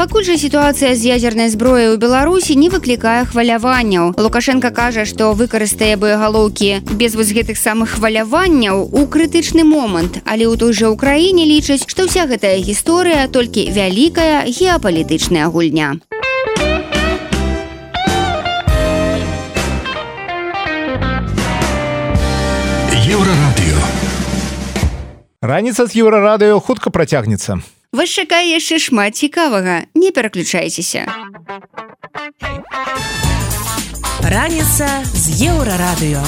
Пакуль жа сітуацыя з ядзернай зброяй у беларусі не выклікае хваляванняў. Лукашенко кажа што выкарыстае боегалоўкі без вось гэтых самых хваляванняў у крытычны момант. Але ў той жа ўкраіне лічаць што ўся гэтая гісторыя толькі вялікая геапалітычная гульня еўрарадыё. Раніца з еўрарадыё хутка працягнецца. Вас чакае яшчэ шмат цікавага. Не пераключайцеся. Раніца з еўрарадыё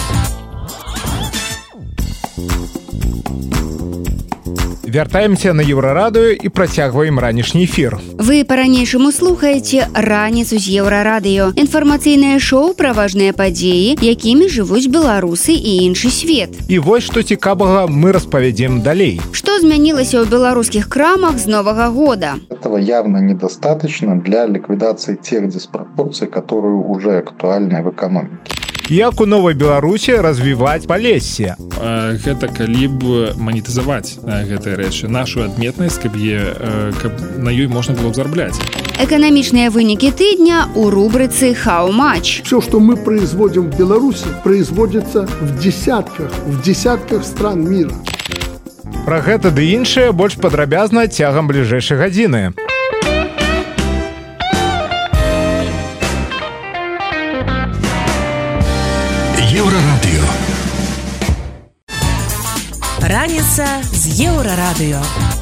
вяртаемся на еўрарадыё і працягваем ранішні эфір. Вы по-ранейшаму слухаеце раніцу з еўрарадыё інфармацыйнае шоу пра важныя падзеі якімі жывуць беларусы і іншы свет. І вось што цікавага мы распавядзем далей. Што змянілася ў беларускіх крамах з новага года? Этого явно недостаточно для ликвидации тех диспропорций которые уже актуальны в экономике як у новой беларусі развіваць палесе гэта калі б манетызаваць гэтыя рэчы нашу адметнасць каб е каб на ёй можна было зарабляць. Эканамічныя вынікі тыдня у рубрыцы хау-матч все что мы производим в беларуси производится в десятках в десятках стран мира. Про гэта ды іншае больш падрабязна цягам бліжэйшай гадзіны раніца з еўрарадыё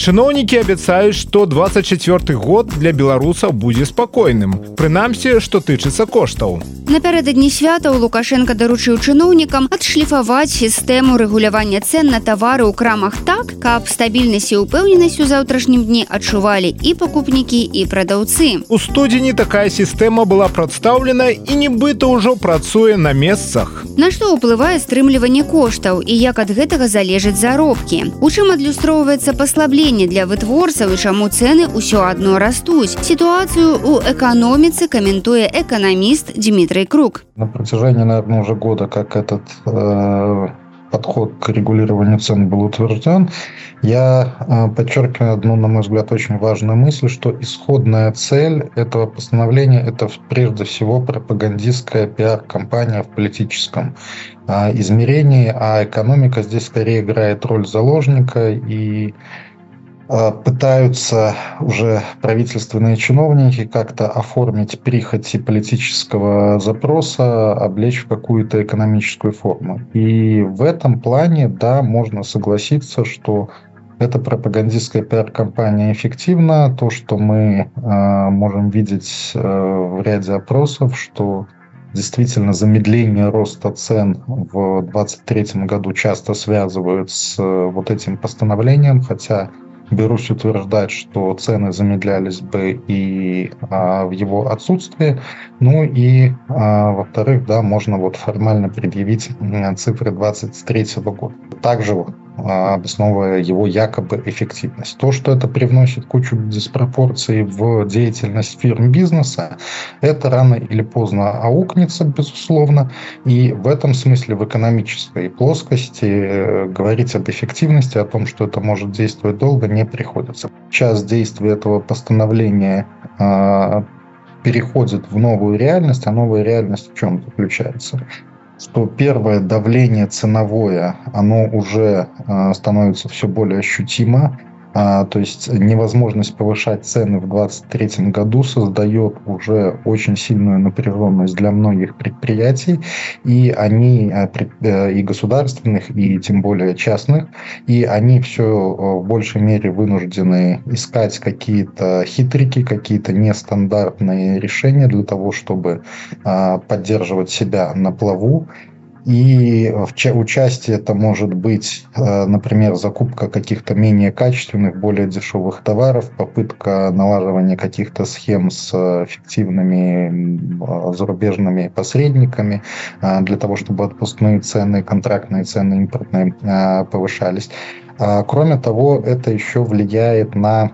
Чыноўнікі абяцаюць, што 24 год для беларусаў будзе спакойным. Прынамсі, што тычыцца коштаў. Напярэдадні святаў Лукашенко даручыў чыноўнікам адшліфаваць сістэму рэгулявання цен на тавары ў крамах так, каб стабільнасць і ўпэўненасць у заўтрашнім дні адчувалі і пакупнікі і прадаўцы. У студзені такая сістэма была прадстаўлена і нібыта ўжо працуе на месцах. На што ўплывае стрымліванне коштаў і як ад гэтага залежаць заробкі. У чым адлюстроўваецца паслабленне паслабленне для вытворцаў і чаму цэны ўсё адно растуць. Сітуацыю ў эканоміцы каментуе эканаміст Дмітрый Круг. На протяжении, наверное, уже года, как этот э, подход к регулированию цен был утвержден, я э, подчеркиваю одну, на мой взгляд, очень важную мысль, что исходная цель этого постановления – это прежде всего пропагандистская пиар-компания в политическом э, измерении, а экономика здесь скорее играет роль заложника и Э, пытаются уже правительственные чиновники как-то оформить прихоти политического запроса, облечь в какую-то экономическую форму. И в этом плане, да, можно согласиться, что эта пропагандистская пиар-компания эффективна. То, что мы э, можем видеть э, в ряде опросов, что действительно замедление роста цен в 2023 году часто связывают с э, вот этим постановлением, хотя Берусь утверждать, что цены замедлялись бы и а, в его отсутствии. Ну и, а, во-вторых, да, можно вот формально предъявить цифры 23 года. Также а, обосновывая его якобы эффективность. То, что это привносит кучу диспропорций в деятельность фирм бизнеса, это рано или поздно аукнется, безусловно. И в этом смысле в экономической плоскости э, говорить об эффективности, о том, что это может действовать долго, не приходится. Час действия этого постановления а, переходит в новую реальность, а новая реальность в чем заключается? что первое давление ценовое, оно уже э, становится все более ощутимо. А, то есть невозможность повышать цены в 2023 году создает уже очень сильную напряженность для многих предприятий, и они, э, э, и государственных, и тем более частных, и они все в большей мере вынуждены искать какие-то хитрики, какие-то нестандартные решения для того, чтобы а, поддерживать себя на плаву и участие это может быть, э, например, закупка каких-то менее качественных, более дешевых товаров, попытка налаживания каких-то схем с фиктивными зарубежными посредниками э, для того, чтобы отпускные цены, контрактные цены импортные э, повышались. А кроме того, это еще влияет на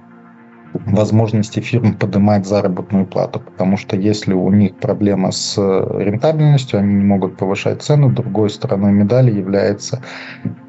возможности фирм поднимать заработную плату, потому что если у них проблема с рентабельностью, они не могут повышать цену, другой стороной медали является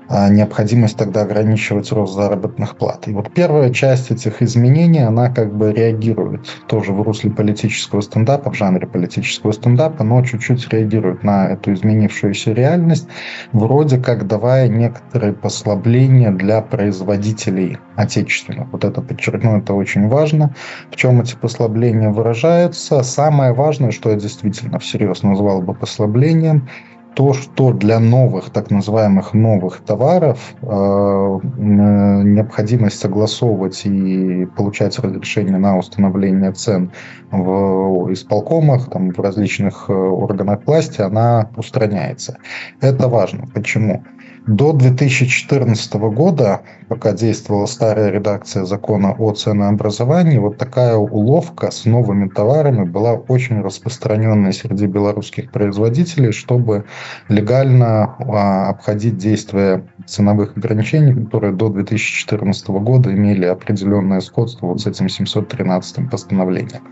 необходимость тогда ограничивать рост заработных плат. И вот первая часть этих изменений, она как бы реагирует тоже в русле политического стендапа, в жанре политического стендапа, но чуть-чуть реагирует на эту изменившуюся реальность, вроде как давая некоторые послабления для производителей отечественных. Вот это подчеркну, это очень важно. В чем эти послабления выражаются? Самое важное, что я действительно всерьез назвал бы послаблением, то, что для новых, так называемых новых товаров э, необходимость согласовывать и получать разрешение на установление цен в исполкомах, там, в различных э, органах власти, она устраняется. Это важно. Почему? До 2014 года, пока действовала старая редакция закона о ценообразовании, вот такая уловка с новыми товарами была очень распространенной среди белорусских производителей, чтобы легально а, обходить действия ценовых ограничений, которые до 2014 года имели определенное сходство вот с этим 713 постановлением.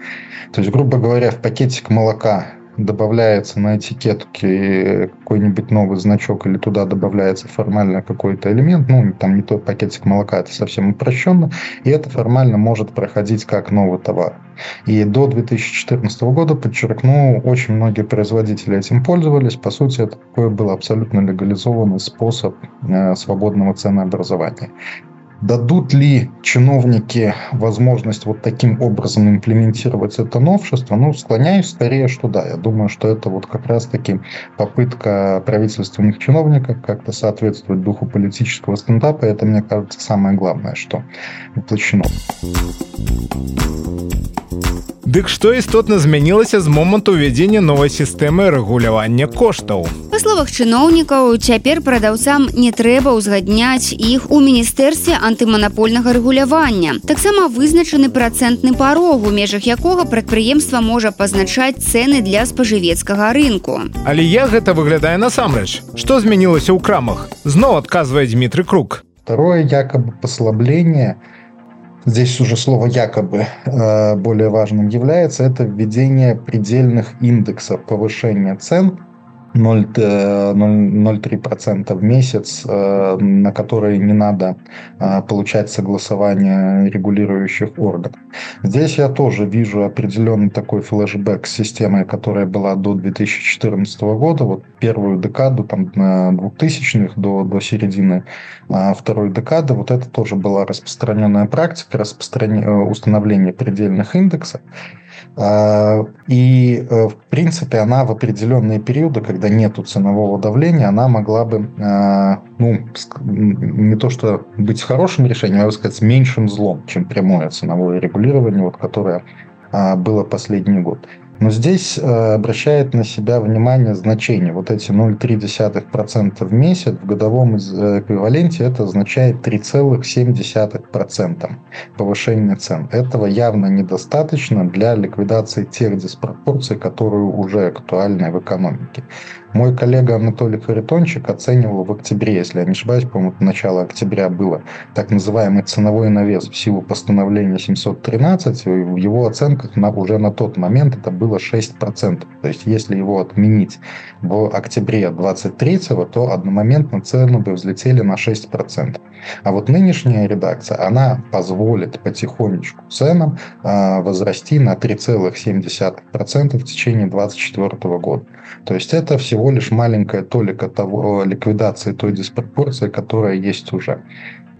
То есть, грубо говоря, в пакетик молока добавляется на этикетке какой-нибудь новый значок или туда добавляется формально какой-то элемент, ну, там не тот пакетик молока, это совсем упрощенно, и это формально может проходить как новый товар. И до 2014 года, подчеркну, очень многие производители этим пользовались. По сути, это такой был абсолютно легализованный способ э, свободного ценообразования. Дадут ли чиновники возможность вот таким образом имплементировать это новшество? Ну, склоняюсь скорее, что да. Я думаю, что это вот как раз-таки попытка правительственных чиновников как-то соответствовать духу политического стендапа. Это, мне кажется, самое главное, что воплощено. Дык што істотна змянілася з моманту ўвядзення новай сістэмы рэгулявання коштаў. Па словах чыноўнікаў, цяпер прадаўцам не трэба ўзгадняць іх у міністэрстве антыманапольнага рэгулявання. Таксама вызначаны працэнтны парог, у межах якога прадпрыемства можа пазначаць цэны для спажывецкага рынку. Але як гэта выглядае насамрэч? Што змянілася ў крамах? Зноў адказвае Дмітрый Крук. Второе якобы послабление – здесь уже слово якобы э, более важным является, это введение предельных индексов повышения цен 0,3% в месяц, э, на которые не надо э, получать согласование регулирующих органов. Здесь я тоже вижу определенный такой флешбэк с системой, которая была до 2014 года, вот первую декаду, там, 2000-х до, до середины э, второй декады, вот это тоже была распространенная практика распространения, установления предельных индексов. А, и, э, в принципе, она в определенные периоды, когда нету ценового давления, она могла бы, а, ну, не то что быть хорошим решением, а, сказать, с меньшим злом, чем прямое ценовое регулирование, вот, которое было последний год. Но здесь э, обращает на себя внимание значение. Вот эти 0,3% в месяц в годовом э, эквиваленте это означает 3,7% повышения цен. Этого явно недостаточно для ликвидации тех диспропорций, которые уже актуальны в экономике. Мой коллега Анатолий Харитончик оценивал в октябре, если я не ошибаюсь, по-моему, начало октября было, так называемый ценовой навес в силу постановления 713. В его оценках на, уже на тот момент это было 6%. То есть если его отменить в октябре 23 то одномоментно цены бы взлетели на 6%. А вот нынешняя редакция, она позволит потихонечку ценам э, возрасти на 3,7% в течение 2024 года. То есть это всего лишь маленькая толика того, ликвидации той диспропорции, которая есть уже.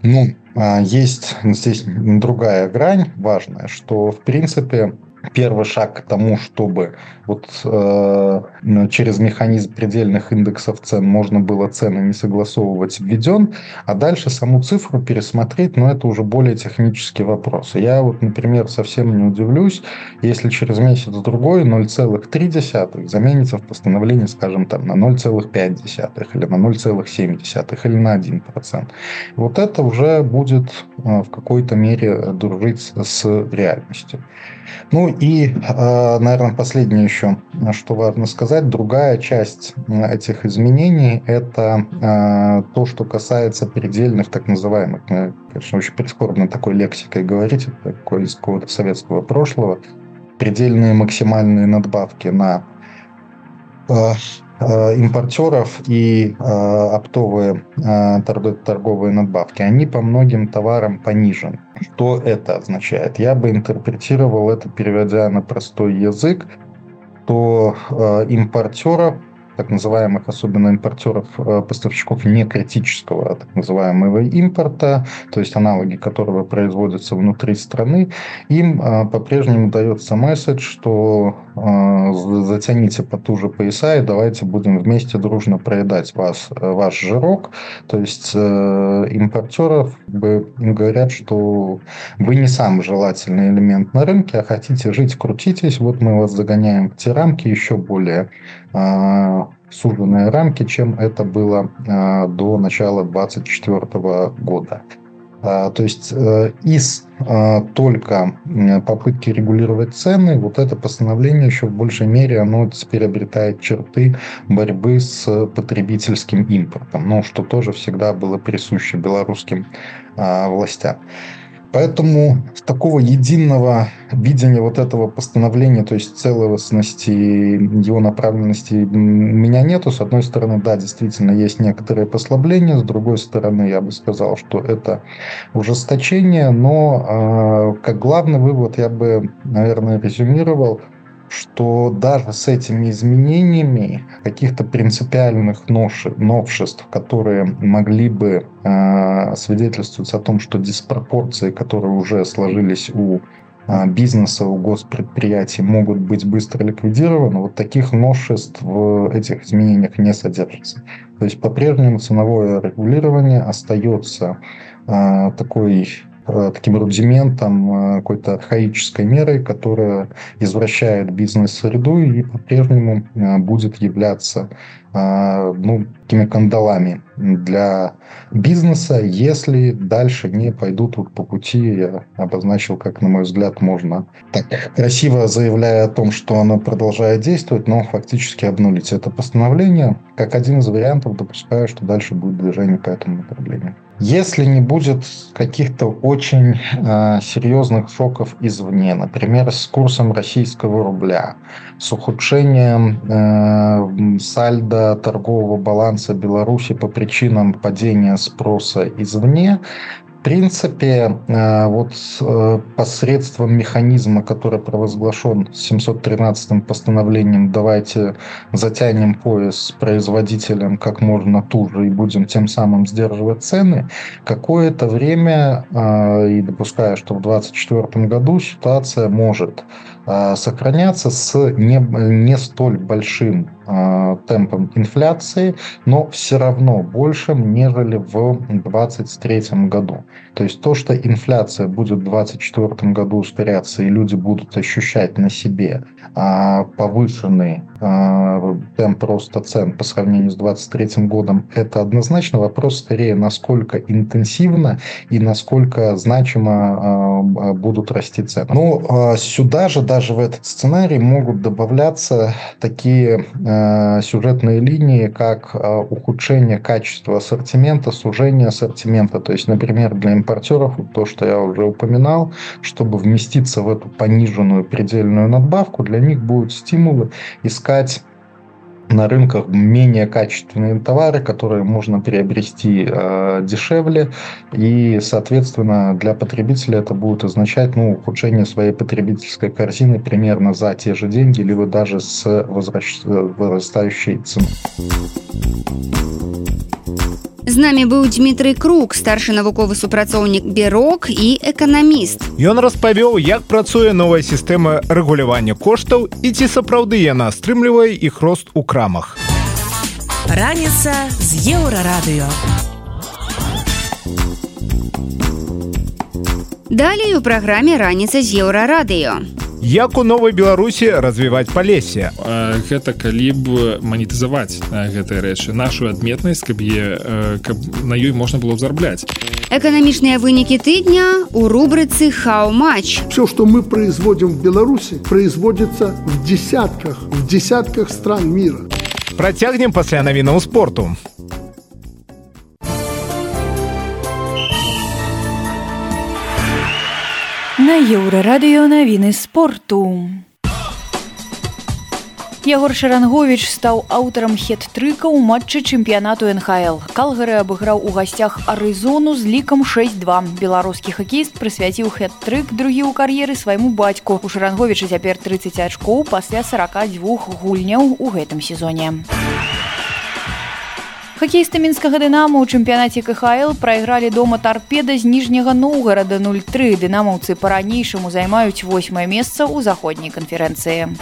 Ну, а, есть здесь другая грань важная, что в принципе первый шаг к тому, чтобы вот э, через механизм предельных индексов цен можно было цены не согласовывать введен, а дальше саму цифру пересмотреть, но это уже более технические вопросы. Я вот, например, совсем не удивлюсь, если через месяц-другой 0,3 заменится в постановлении, скажем, там на 0,5 или на 0,7 или на 1%. Вот это уже будет э, в какой-то мере дружить с реальностью. Ну и, э, наверное, последнее еще, что важно сказать, другая часть этих изменений – это э, то, что касается предельных так называемых, конечно, очень прискорбно такой лексикой говорить, это такое из какого-то советского прошлого, предельные максимальные надбавки на э, Э, импортеров и э, оптовые э, торговые надбавки, они по многим товарам понижены. Что это означает? Я бы интерпретировал это, переводя на простой язык, то импортеров так называемых, особенно импортеров, э, поставщиков не критического, а так называемого импорта, то есть аналоги которого производятся внутри страны, им э, по-прежнему дается месседж, что э, затяните потуже пояса и давайте будем вместе дружно проедать вас, ваш жирок. То есть импортеров им говорят, что вы не самый желательный элемент на рынке, а хотите жить, крутитесь, вот мы вас загоняем в те рамки еще более суженные рамки, чем это было до начала 2024 года. То есть из только попытки регулировать цены, вот это постановление еще в большей мере оно теперь обретает черты борьбы с потребительским импортом, ну, что тоже всегда было присуще белорусским властям. Поэтому такого единого видения вот этого постановления, то есть целостности его направленности у меня нету. С одной стороны, да, действительно есть некоторые послабления, с другой стороны, я бы сказал, что это ужесточение, но э, как главный вывод я бы, наверное, резюмировал – что даже с этими изменениями каких-то принципиальных новшеств, которые могли бы э, свидетельствовать о том, что диспропорции, которые уже сложились у э, бизнеса, у госпредприятий, могут быть быстро ликвидированы, вот таких новшеств в этих изменениях не содержится. То есть по-прежнему ценовое регулирование остается э, такой таким рудиментом, э, какой-то архаической мерой, которая извращает бизнес-среду и по-прежнему э, будет являться ну, такими кандалами для бизнеса, если дальше не пойдут вот по пути, я обозначил, как, на мой взгляд, можно так красиво заявляя о том, что оно продолжает действовать, но фактически обнулить это постановление. Как один из вариантов допускаю, что дальше будет движение по этому направлению. Если не будет каких-то очень э, серьезных шоков извне, например, с курсом российского рубля, с ухудшением э, сальда торгового баланса Беларуси по причинам падения спроса извне, принципе, э, вот э, посредством механизма, который провозглашен 713-м постановлением, давайте затянем пояс производителем как можно туже и будем тем самым сдерживать цены, какое-то время, э, и допуская, что в 2024 году ситуация может сохраняться с не, не столь большим Э, темпом инфляции, но все равно большим, нежели в 2023 году. То есть то, что инфляция будет в 2024 году ускоряться, и люди будут ощущать на себе а, повышенный а, темп роста цен по сравнению с 2023 годом, это однозначно вопрос скорее, насколько интенсивно и насколько значимо а, будут расти цены. Но сюда же, даже в этот сценарий, могут добавляться такие сюжетные линии, как ухудшение качества ассортимента, сужение ассортимента. То есть, например, для импортеров, то, что я уже упоминал, чтобы вместиться в эту пониженную предельную надбавку, для них будут стимулы искать на рынках менее качественные товары, которые можно приобрести э, дешевле, и, соответственно, для потребителя это будет означать ну, ухудшение своей потребительской корзины примерно за те же деньги, либо даже с возвращ... возрастающей ценой. З намі быў Дмітрый Круг, старшы навуковы супрацоўнік Берок і эканаміст. Ён распавёў, як працуе новая сістэма рэгулявання коштаў і ці сапраўды яна стрымлівае іх рост у крамах. Раніца з еўрарадыё. Далей у праграме раніца з еўрарадыё як у новай беларусі развіваць палесе гэта калі б манетызаваць гэтыя рэчы. Нашу адметнасць каб е каб на ёй можна было зарабляць. Эканамічныя вынікі тыдня у рубрыцы хау-матч все что мы производим в беларуси производится в десятках в десятках стран мира. Працягнем пасля навінаў спорту На еўрарадыё навіны спорту. Ягор Шарангович стаў аўтарам хет-трыка ў матчы чэмпіянату НХл. Калгары абыграў у гасцях Арызону з лікам 6-2. Беларускі хакеіст прысвяціў хет-трык другі ў кар'еры свайму бацьку. У Шаранговіча цяпер 30 ачкоў пасля 42 гульняў у гэтым сезоне. Хакеісты мінскага дынама ў чэмпіянаце КХл прайгралі дома тарпеда з ніжняга Ноўгарада 03. Дынамаўцы па-ранейшаму займаюць восьмае месца ў заходняй канферэнцыі.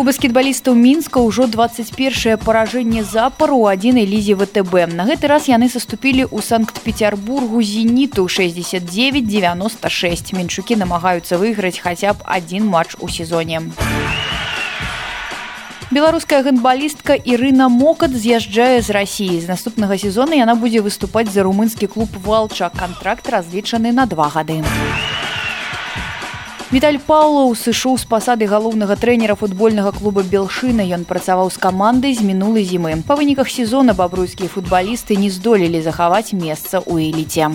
У баскетбалістаў мінска ўжо 21 паражэнне запару у адзінай лізе ВТБ. На гэты раз яны саступілі ў санкт-петербургу зеніту 69-96. Менчукі намагаюцца выйграць хаця б адзін матч у сезоне. Беларуская гандбалістка Ірына мокат з'язджае з рассіі з наступнага сезона яна будзе выступаць за румынскі клуб валча контракт разлічаны на два гады. Віталь Паўлаў сышоў з пасады галоўнага трэнера футбольнага клуба белшына ён працаваў з камандай з мінулай зімы. Па выніках сезона бабруйскія футбалісты не здолелі захаваць месца ў эліце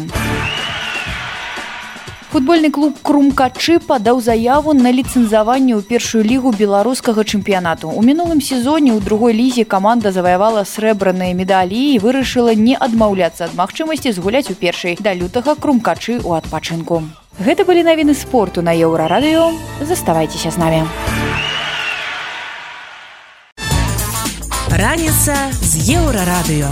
футбольны клуб крумкачы падаў заяву на ліцэнзаванне ў першую лігу беларускага чэмпіянату. У мінулым сезоне ў другой лізе каманда заваявала срэбраныя медалі і вырашыла не адмаўляцца ад магчымасці згуляць у першай. Да лютага крумкачы ў адпачынку. Гэта былі навіны спорту на еўрарадыё. Заставайцеся з намі. Раніца з еўрарадыё.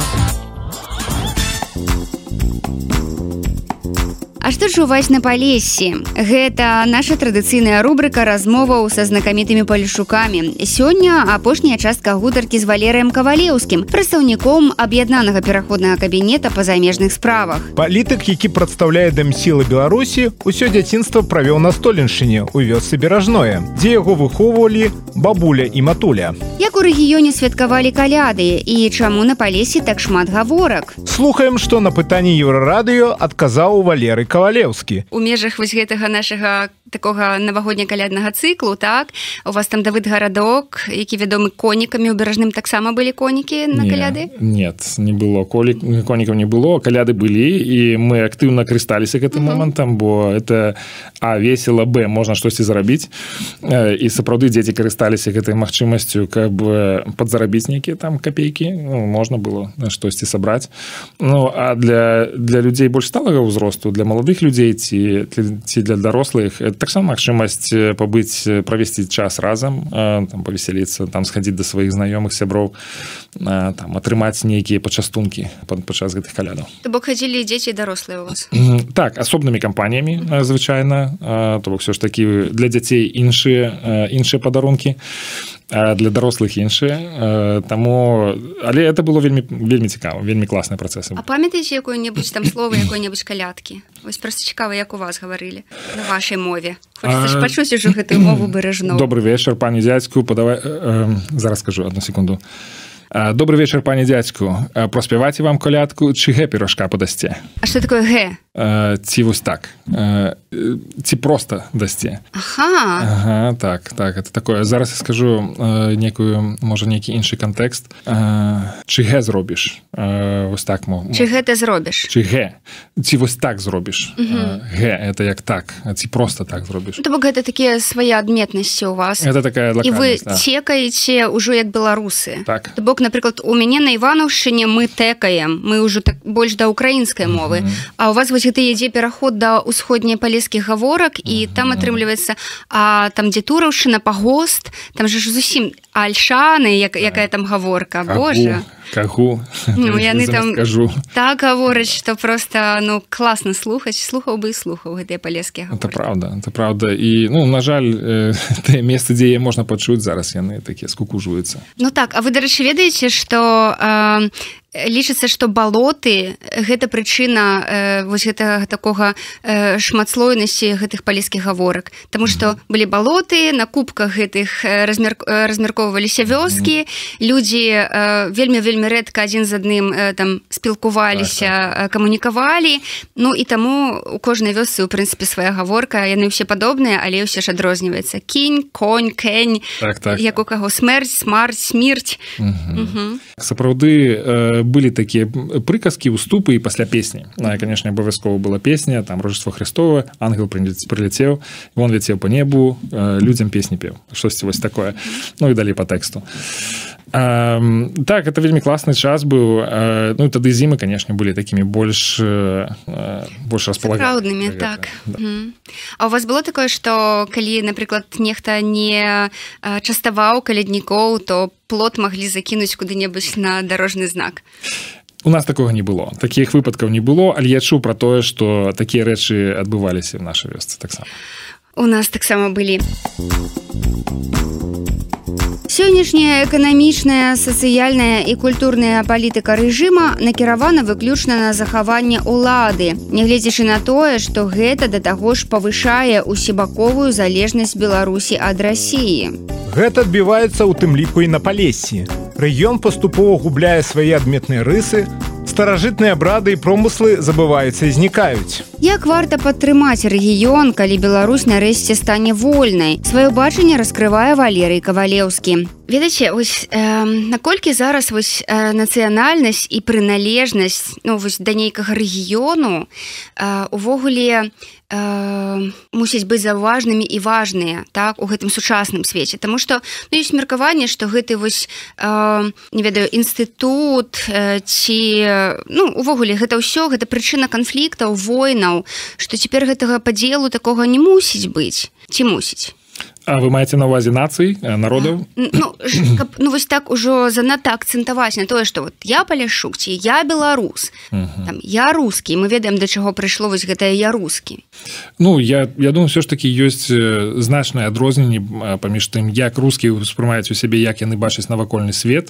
А што чуваць на палесе? Гэта наша традыцыйная рубрыка размоваў са знакамітымі палішукамі. Сёння апошняя частка гутаркі з валерыем кавалеўскім прадстаўніком аб'яднанага пераходнага кабінета па замежных справах. Палітык які прадстаўляе дэмсілы беларусі усё дзяцінства правёў на столеншыне у вёсцы беражное дзе яго выхоўвалі бабуля і матуля. Як у рэгіёне святкавалі каляды і чаму на палесе так шмат гаворак? Слухаем што на пытанні еўрарадыё адказаў валеры кавалеўскі у межах вось гэтага нашага такога навагодня каляднага цыклу так? У вас там давыд гарадок які вядомы конікамі ў беражным таксама былі конікі на Не, каляды? нет не было колі конікаў не было каляды былі і мы актыўна карысталіся гэтым момантам бо это а весело б можна штосьці зарабіць. Э, і сапраўды дзеці карысталіся гэтай магчымасцю каб э, подзарабіць нейкія там копейкі ну, можна было штосьці сабраць. Ну а для для людзей больш сталага ўзросту для маладых людзей ці ці для дарослых это таксама магчымасць э, пабыць э, правесці час разам э, там павесяліцца там схадзіць да сваіх знаёмых сяброў там атрымаць нейкія пачастункі пад падчас гэтых калядаў. То бок хадзілі дзеці дарослыя у вас? Так асобнымі кампаніямі звычайна то бок все ж такі для дзяцей іншыя іншыя падарункі. а для дарослых іншыя таму але это было вельмі вельмі цікава вельмі класныя працэсы А памятаеце якое-небудзь там слово якой-небудзь калядкі вось просто цікава як у вас гаварылі на вашай мове пачуць ужо гэтую мову бережно. добрый вечар пані дзядзьку падавай э, зараз скажу одну секунду. А, добрый вечар пані дзядзьку А, праспяваце вам калядку чы гэ пірожка падасце А что такое г ці вось так. Ці просто дасце Ага Ага, так так это такое. Зараз я скажу некую можа нейкі іншы кантэкст чы гэ зробіш? Вось так мо Чи гэта зробіш чы гэ ці вось так зробіш. Гэ это як так ці просто так зробіш. То бок гэта такія свае адметнасці у вас. Это такая і вы да. цекаеце ўжо як беларусы Так. То бок напрыклад у мяне на іванаўшчыне мы тэкаем мы ўжо так больш да украінскай мовы а у вас вось гэта ідзе пераход да ўсходняй палескіх гаворак і там атрымліваецца а там дзе тураўшчына пагост там же ж зусім альшаны як, якая там гаворка Боже кагу Ну, яны там скажу так гавораць што просто ну класна слухаць слухаў бы слухаў гэтыя палескія это правда это правда. І ну на жаль э, тыя месцы дзе яе можна пачуць зараз яны такія скукужваюцца Ну так А вы дарэчы ведаеце што э, лічыцца што балоты гэта прычына э, вось гэтага такога э, шматслойнасці гэтых палескіх гаворак. Таму што былі балоты на кубках гэтых э, размер, э, размяркоўваліся вёскі. Людзі э, вельмі вельмі рэдка адзін з адным э, там спілкуваліся э, камунікавалі. Ну і таму у кожнай вёсцы у прынцыпе свая гаворка яны ўсе падобныя але ўсе ж адрозніваецца. Кінь конь кень Так, так. як у каго смерць смарт смерць. Сапраўды э, былі такія прыказкі уступы і пасля песні на конечно абавязкова была песня там рожество Христова ангел прыляцеў вон ляцеў по небу э, людзям песні пеў штосьці вось такое? Ну і далей по тэксту Эм, так это вельмі класны час быў э, ну тады зімы конечно былі такімі больш э, э, больш располаганы праўднымі так. Мгм. А у вас было такое што калі напрыклад нехта не э, частаваў каляднікоў то плот маглі закінуць куды-небудзь на дарожны знак? У нас такога не было. Такіх выпадкаў не было. Але я чуў про тое что такія рэчы адбываліся в нашай вёсцы таксама у нас таксама былі сённяшняя эканамічная сацыяльная і культурная палітыка рэжыма накіравана выключна на захаванне ўлады нягледзячы на тое што гэта да таго ж павышае усебаковую залежнасць беларусі ад рассіі Гэта адбіваецца ў тым ліку і на палесі. Рэгіён паступова губляе свае адметныя рысы, старажытныя брады і промыслы забываюцца і знікаюць. Як варта падтрымаць рэгіён, калі Беларусь нарэшце стане вольнай. Сваё бачанне раскрывае Валерый Кавалеўскі. Ведаце, ось, э, наколькі зараз вось э, нацыянальнасць і прыналежнасць ну, вось, да нейкага рэгіёну э, увогуле э, мусіць быць заўважнымі і важныя так у гэтым сучасным свеце. Таму што ну, ёсць меркаванне што гэты вось э, не ведаю інстытут э, ці ну увогуле гэта ўсё гэта прычына канфліктаў войнаў што цяпер гэтага падзелу такога не мусіць быць. Ці мусіць А вы маеце на увазе нацый народаў ну, каб, ну вось так ужо занадта акцэнтаваць на тое што вот я паляшук ці я беларус. Там, я рускі мы ведаем да чаго прыйшло вось гэтае я рускі Ну я я думаю все ж таки ёсць значнае адрозненне паміж тым як рускі успрымаюць у сябе як яны бачаць навакольны свет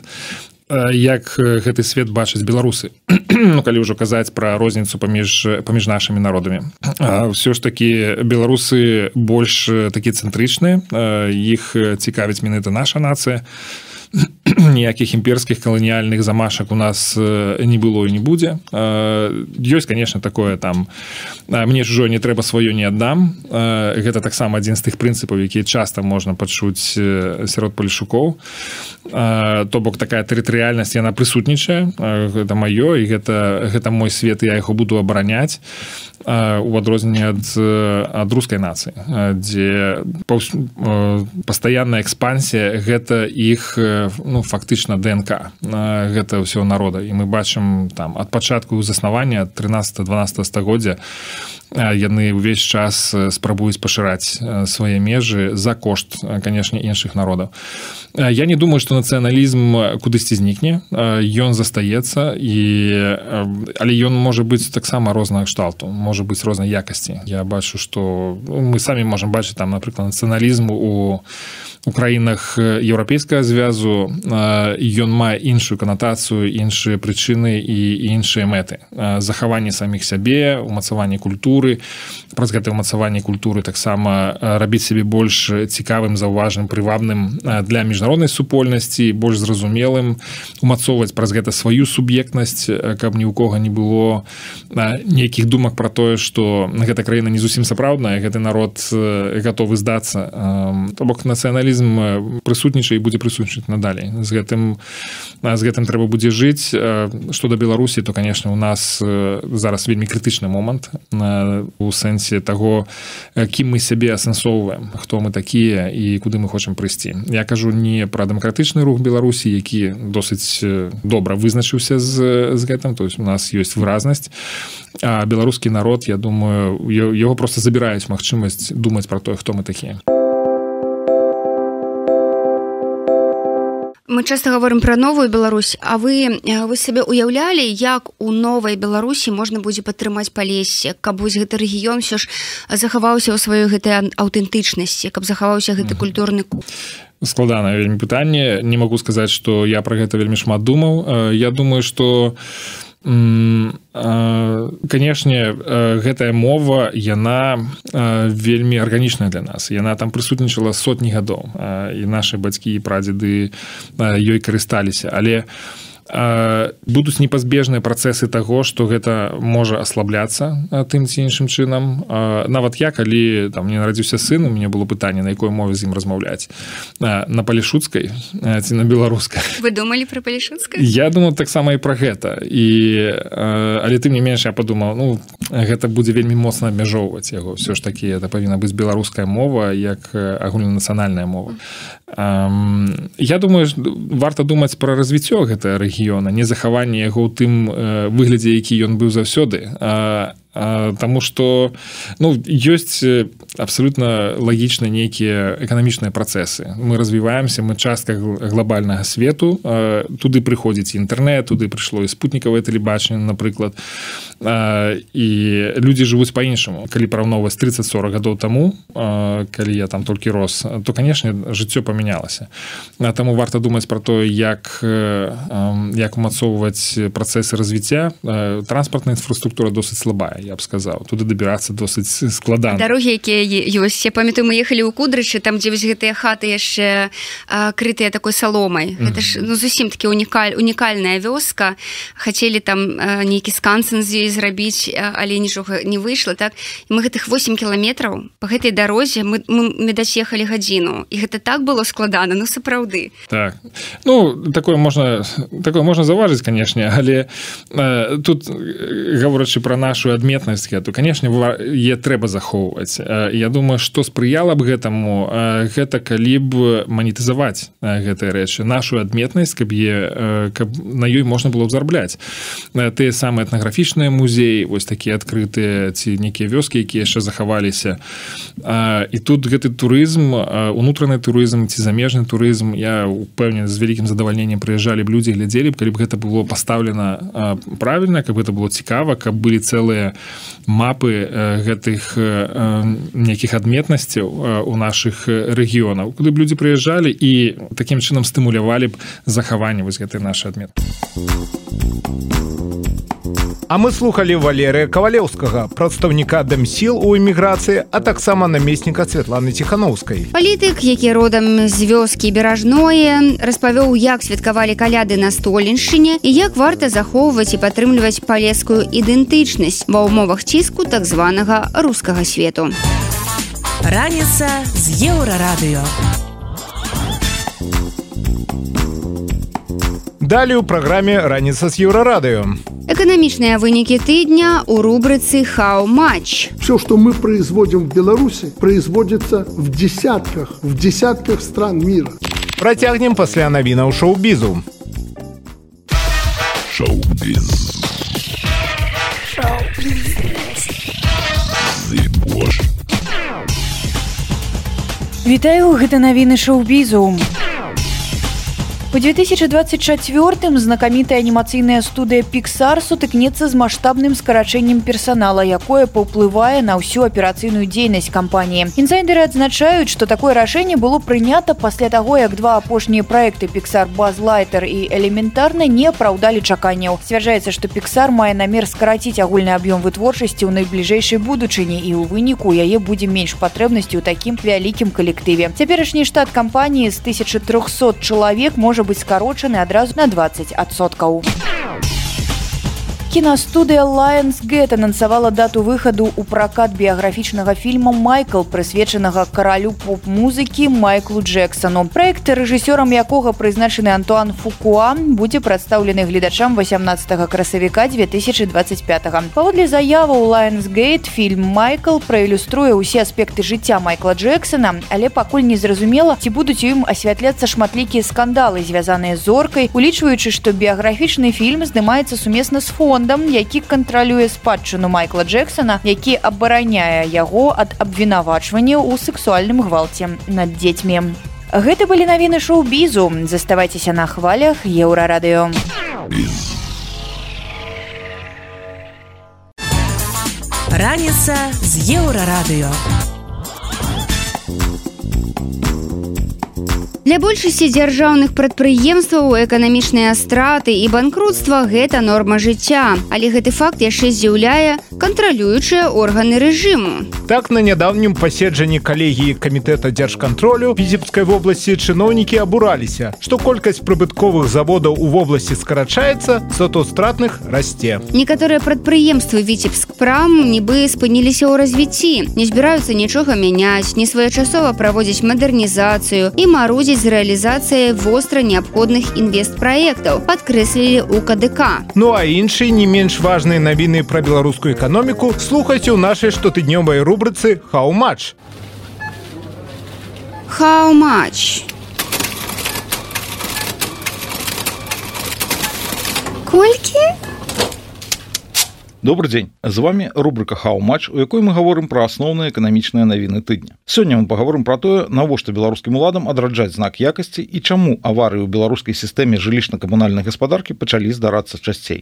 як гэты свет бачыць беларусы? Ну, калі ўжо казаць пра розніцу паміж паміж нашымі народамі. Ўсё ж такі беларусы больш такі цэнтрычныя іх цікавіць менавіта наша нацыя ніякіх імперскіх каланіяльных замашак у нас не было і не будзе ёсць конечно такое там мне чужое не трэба сваё не аддам гэта таксама адзін з тых прынцыпаў якія часта можна пачуць сярод палішукоў то бок такая тэрытарыяльнасць яна прысутнічае гэта маё і гэта гэта мой свет я яго буду абараняць у адрозненне ад ад рускай нацыі дзе пастаянная экспансія гэта іх ну фактычна днк гэта ўсё народа. І мы бачым там ад пачатку заснавання 13-12 стагоддзя яны ўвесь час спрабуюць пашыраць свае межы за кошт канешне іншых народаў. Я не думаю что нацыяналізм кудысьці знікне. Ён застаецца і але ён можа быць таксама рознага кшталту можа быць рознай якасці. Я бачу что ну, мы самі можемм бачыць там напрыклад нацыяналізму у у краінах еўрапейскага звязу ён мае іншую канатацыю іншыя прычыны і іншыя мэты. Захаванне саміх сябе умацаванне культуры. Праз гэта ўмацаванне культуры таксама рабіць сябе больш цікавым заўважным прывабным для міжнароднай супольнасці больш зразумелым. Умацоўваць праз гэта сваю суб'ектнасць каб ні ў кого не было нейкіх думак про тое что гэта краіна не зусім сапраўдная гэты народ готовы здацца то бок нацыяналізм нацыяналізм прысутнічае і будзе прысутнічаць надалей. З гэтым з гэтым трэба будзе жыць. Што да беларусі то конечно у нас зараз вельмі крытычны момант у сэнсе таго кім мы сябе асэнсоўваем хто мы такія і куды мы хочам прыйсці. Я кажу не пра дэмакратычны рух беларусі які досыць добра вызначыўся з, з гэтым то есть у нас ёсць выразнасць. А беларускі народ я думаю его просто забіраюць магчымасць думаць про тое хто мы такія мы часто говорим про новую Беларусь а вы вы сабе уяўлялі як у новой Беларусі можна будзе падтрымаць палесе каб вось гэты рэгіён все ж захаваўся ў сваёй гэтай аўтэнтычнасці каб захаваўся гэты культурны ку складана вельмі пытанне. Не могу сказаць что я про гэта вельмі шмат думаў. Я думаю что у канешне гэтая мова яна вельмі арганічная для нас. Яна там прысутнічала сотні гадоў і нашы бацькі і прадзеды ёй карысталіся. Але у будуць непазбежныя працэсы таго што гэта можа аслабляцца тым ці іншым чынам. Нават я калі там не нарадзіўся сын у мяне было пытанне на якой мове з ім размаўляць. На палішуцкай ці на беларускай. Вы думалі про палішуцкай? Я думаю таксама і пра гэта. І але ты мне менш я падумаў ну гэта будзе вельмі моцна абмяжоўваць яго. Все ж такі это павінна быць беларуская мова як агульнанацыянальная мова. Я думаю варта думаць пра развіццё гэта рэгіёна рэгіёна не захаванне яго ў тым выглядзе які ён быў заўсёды. А Таму што ну, ёсць абсалютна лагічна нейкія эканамічныя працэсы. Мы развіваемся, мы частка глобальнага свету. Туды прыходзіць інтэрнэт, туды прыйшло і спутнікавае тэлебачанне, напрыклад. І людзі жывуць па-іншаму. Калі параўноўваць 30-40 гадоў таму, калі я там толькі рос, то канешне, жыццё памянялася. Таму варта думаць пра тое, як, як умацоўваць працэсы развіцця. Транспартная інфраструктура досыць слабая я б сказаў туды дабірацца досыць складана дарогі якія ёсць я памятаю мы ехалі ў кудрычы там дзе вось гэтыя хаты яшчэ крытыя такой саломай гэта ж ну зусім такі унікаль унікальная вёска. Хацелі там нейкі скансен з ёй зрабіць але нічога не выйшла так? І мы гэтых 8 кіламетраў по гэтай дарозе мы, мы медаць ехалі гадзіну і гэта так было складана ну сапраўды. Так. Ну такое можна такое можна заўважыць канешне але э, тут гаворачы пра нашу адметнасць то канешне е трэба захоўваць. Я думаю што спрыяла б гэтаму гэта калі б манетызаваць гэтыя рэчы нашу адметнасць каб е каб на ёй можна было зарабляць. Тыя самыя этнаграфічныя музеі вось такія адкрытыя ці нейкія вёскі якія яшчэ захаваліся. І тут гэты турызм унутраны турызм ці замежны турызм я упэўнен з вялікім задавальненнем прыязджалі б людзі глядзелі б калі б гэта было пастаўлена правільна каб гэта было цікава каб былі цэлыя мапы гэтых нейкіх адметнасцяў у наших рэгіёнаў куды б людзі прыязджалі і такім чынам стымулявалі б захаванне вось гэтай нашай адмет А мы слухали валерыя кавалеўскага прадстаўніка дэмсіл у эміграцыі а таксама намесніка Святланы ціханаўскай палітык які родам з вёскі беражное распавёў як святкавалі каляды на столеньшыне і як варта захоўваць і падтрымліваць палескую ідэнтычнасць. Ва ўмовах ціску так званага рускага свету раніца з еўрарадыё Далее у праграме раніца з еўрарадыё эканамічныя вынікі тыдня у рубрыцы хау матч все что мы производим в беларуси производится в десятках в десятках стран мира процягнем пасля навінаў шоу-бізу Вітаю гэта навіны шоу-бізу. У 2024 знакамітая анімацыйная студыя Pixar сутыкнецца з маштабным скарачэннем персанала, якое паўплывае на ўсю аперацыйную дзейнасць кампаніі. Інсайдеры адзначаюць, што такое рашэнне было прынята пасля таго, як два апошнія праекты Pixar Базлайтер і элементарна не апраўдалі чаканняў. Сцвярджаецца, што Pixar мае намер скараціць агульны аб'ём вытворчасці ў найбліжэйшай будучыні і ў выніку яе будзе менш патрэбнасці ў такім вялікім калектыве. Цяперашні штат кампаніі з 1300 чалавек можа быць скарочаны адразу на 20соткаў кінастудыя Lionsgate анансавала дату выхаду ў пракат біяграфічнага фільма Майкл прысвечанага каралю поп-музыкі Майклу Джексону. Праект рэжысёрам якога прызначаны Антуан Фукуан будзе прадстаўлены гледачам 18 красавіка 2025. Паводле заявы ў Lionsgate фільм Майкл праілюструе ўсе аспекты жыцця Майкла Джексона, але пакуль не зразумела, ці будуць у ім асвятляцца шматлікія скандалы, звязаныя з зоркай, улічваючы, што біяграфічны фільм здымаецца сумесна з фон фондам які кантралюе спадчыну майкла джексона які абараняе яго ад абвінавачвання ў сексуальным гвалце над дзецьмі. Гэта былі навіны шоу-бізу. Заставайцеся на хвалях еўрарадыё. Раніца з еўрарадыё Для большасці дзяржаўных прадпрыемстваў эканамічныя страты і банкрутства гэта норма жыцця, але гэты факт яшчэ з'яўляе кантралюючыя органы рэжыму. Так на нядаўнім паседжанні калегіі камітэта дзяржкантролю візіпскай вобласці чыноўнікі абураліся, што колькасць прыбытковых заводаў у вобласці скарачаецца, зато стратных расце. Некаторыя прадпрыемствы віцебск прам нібы спыніліся ў развіцці, не збіраюцца нічога мяняць, не своечасова праводзіць мадэрнізацыю і марудзіць з рэалізацыяй востра неабходных інвестпраектаў падкрэслілі ў КДК. Ну а іншыя не менш важныя навіны пра беларускую эканоміку слухайце ў нашай штотыднёвай рубрыцы хау-матч. Хау-матч. Колькі? Добрый дзень з вами рубрика хау-матч у якой мы говорим про асноўныя эканамічныя навіны тыдня. Сёння мы поговорим про тое навошта беларускім уладам адраджаць знак якасці і чаму аварыі ў беларускай сістэме жылічна-камунальнай гаспадаркі пачалі здарацца часцей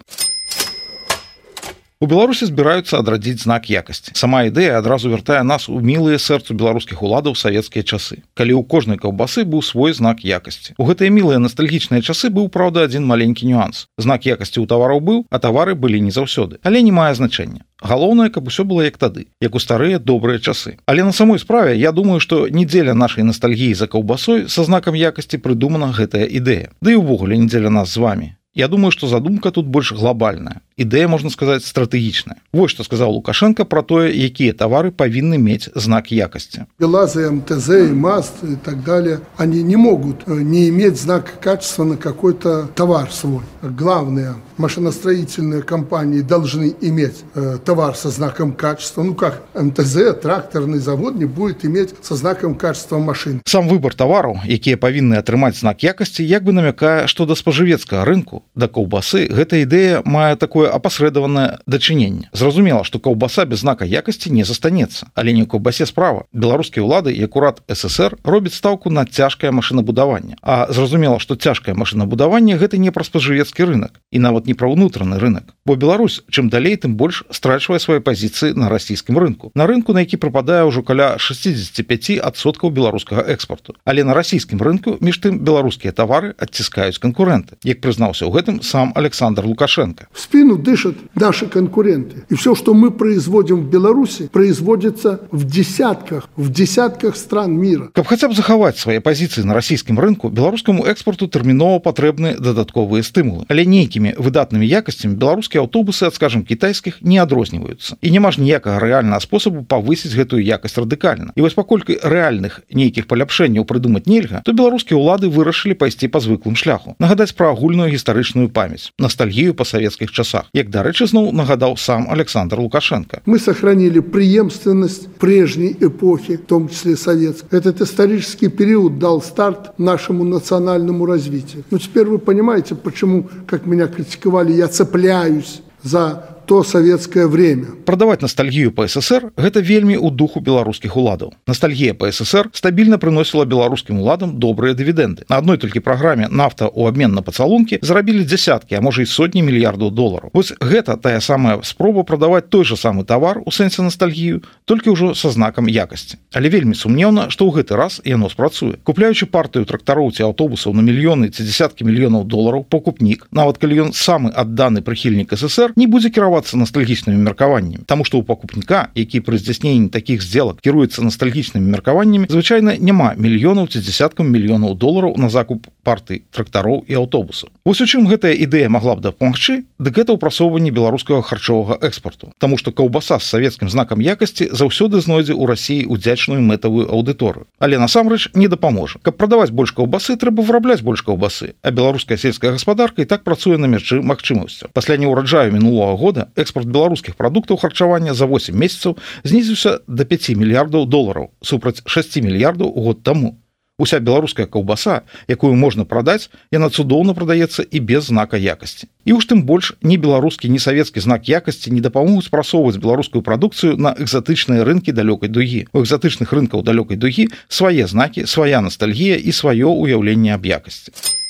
у беларусі збіраюцца адрадзіць знак якасці. Сама ідэя адразу вяртае нас у мілыя сэрцу беларускіх уладаў савецкія часы. Калі ў кожнай каўбасы быў свой знак якасці. У гэтыя мілыя ностальгічныя часы быў праўда адзін маленькі нюанс. Знак якасці ў тавараў быў а тавары былі не заўсёды. Але не мае значэння. Галоўнае каб усё было як тады як у старыя добрыя часы. Але на самой справе я думаю что недзеля нашай ностальгіі за каўбасой са знакам якасці прыдумана гэтая ідэя. Ды і ўвогуле недзеля нас з вами Я думаю, што задумка тут больш глобальная. Ідэя можна сказаць стратэгічная. Вось што сказаў Лукашенко пра тое, якія тавары павінны мець знак якасці. Белазы, МТЗ, МАСТ и так далее, они не могут э, не иметь знак качества на какой-то товар свой. Главное, машиностроительные компании должны иметь э, товар со знаком качества. Ну как МТЗ, тракторный завод не будет иметь со знаком качества машин. Сам выбор товару, якія павінны атрымаць знак якасці, як бы намякае, што да спажывецкага рынку да каўбасы гэта ідэя мае такое апасрэдаванае дачыненне. Зразумела што каўбаса без знака якасці не застанецца. Але не каўбасе справа. Беларускія ўлады як урад ссср робіць стаўку на цяжкае машынабудаванне. А зразумела што цяжкае машынабудаванне гэта не пра спажывецкі рынок і нават не пра ўнутраны рынок бо Беларусь чым далей тым больш страчвае свае пазіцыі на расійскім рынку на рынку на які прападае ўжо каля 65 адсоткаў беларускага экспорту але на расійскім рынку між тым беларускія тавары адціскаюць канкурэнты як прызнаўся ў гэтым сам Александр Лукашенко. В спину дышат наши конкуренты. И все, что мы производим в Беларуси, производится в десятках, в десятках стран мира. Каб хотя бы захаваць свае пазіцыі на расійскім рынку, беларускаму экспорту тэрмінова патрэбны дадатковыя стымулы. Але нейкімі выдатнымі якасцямі беларускія аўтобусы ад скажем кітайскіх не адрозніваюцца. І няма ж ніякага рэальнага спосабу павысіць гэтую якасць радыкальна. І вось паколькі рэальных нейкіх паляпшэнняў прыдумаць нельга, то беларускія ўлады вырашылі пайсці па звыклым шляху. Нагадаць пра агульную гістарычную памяць ностальгію па савецкіх часах як дарэчы зноў нагадаў сам александр лукашенко мы сохранили преемственность прежней эпохи в том числе совет этот исторический период дал старт нашему национальному развитию но теперь вы понимаете почему как меня критиковали я цепляюсь за то советское время. Прадаваць ностальгію по ССР гэта вельмі ў духу беларускіх уладаў. Ностальгія по ССР стабільна прыносіла беларускім уладам добрыя дывідэнды. На адной толькі праграме нафта ў абмен на пацалункі зарабілі дзясяткі, а можа і сотні мільярдаў долараў. Вось гэта тая самая спроба прадаваць той же самы тавар у сэнсе ностальгію, толькі ўжо са знакам якасці. Але вельмі сумнеўна, што ў гэты раз яно спрацуе. Купляючы партыю трактароў ці аўтобусаў на мільёны ці дзясяткі мільёнаў долараў пакупнік, нават калі ён самы адданы прыхільнік ССР не будзе кіраваць кіравацца ностальгічнымі меркаваннямі Таму што ў пакупніка які пры здзяйсненні такіх сделак кіруецца ностальгічнымі меркаваннямі звычайна няма мільёнаў ці десяткам мільёнаў долараў на закуп парты трактароў і аўтобусаў Вось у чым гэтая ідэя могла б дапамагчы дык гэта ўпрасоўванне беларускага харчовага экспорту Таму што каўбаса з савецкім знакам якасці заўсёды знойдзе ў рассіі удзячную мэтавую аўдыторыю. Але насамрэч не дапаможа. Каб прадаваць больш каўбасы трэба вырабляць больш каўбасы а беларуская сельская гаспадарка і так працуе на мячы магчымасцю пасля неўраджаю мінулого года экспорт беларускіх прадуктаў харчавання за 8 месяцаў знізіўся до 5 мільярдаў долараў супраць 6 мільярдаў год таму уся беларуская каўбаса якую можна прадаць яна цудоўна прадаецца і без знака якасці і уж тым больш не беларускі не савецкі знак якасці не дапамогуць прасоўваць беларускую прадукцыю на экзатычныя рынкі далёкай дугі у экзатычных рынкаў далёкай дугі свае знакі свая ностальгія і сваё уяўленне аб якасці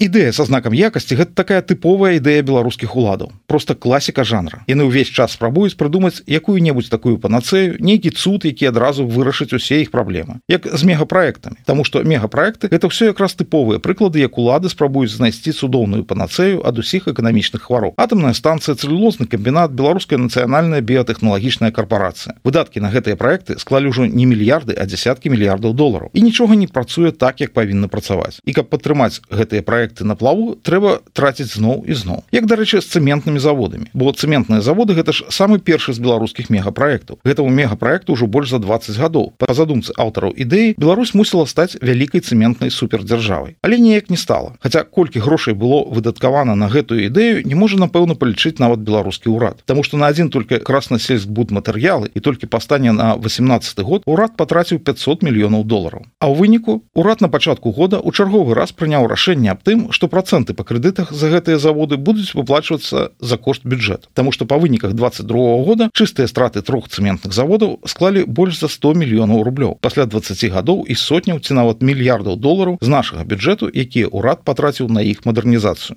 ідэя са знакам якасці гэта такая тыповая ідэя беларускіх уладаў. Просто класіка жанра. Яны ўвесь час спрабуюць прыдумаць якую-небудзь такую панацею нейкі цуд які адразу вырашыць усе іх праблемы. Як з мегапраектамі Таму што мегапраекты это все якраз тыповыя прыклады як улады спрабуюць знайсці цудоўную панацею ад усіх эканамічных хвароб. Атомная станцыя цэлюлозны камбінат беларуская нацыянальная біятэхналагічная карпорацыя выдаткі на гэтыя проекты склалі ўжо не мільярды а десяткі мільярдаў долараў. І нічога не працуе так як павінна працаваць. І каб падтрымаць гэтыя проекты проекты на плаву трэба траціць зноў і зноў. Як дарэчы з цэментнымі заводамі. Бо цэментныя заводы гэта ж самы першы з беларускіх мегапраектаў гэтаму мегапраекту ўжо больш за 20 гадоў. Па задумцы аўтараў ідэі Беларусь мусіла стаць вялікай цэментнай супердзяржавай. Але неяк не стала. Хаця колькі грошай было выдаткавана на гэтую ідэю не можа напэўна палічыць нават беларускі ўрад. Таму што на адзін только краснасельскбуд матэрыялы і толькі па стане на 18 год урад патраціў 500 мільёнаў долараў. А ў выніку урад на пачатку года у чарговы раз прыняў рашэнне аб тым тым что проценты по крэдытах за гэтыя заводы будуць выплачвацца за кошт бюджет Таму что по выніках 22 года чыстыя страты трох цэментных заводаў склалі больш за 100 мільёнаў рублёў. Пасля 20 гадоў і сотняў ці нават мільярдаў долараў з нашага бюджэту якія ўрад патраціў на іх мадэрнізацыю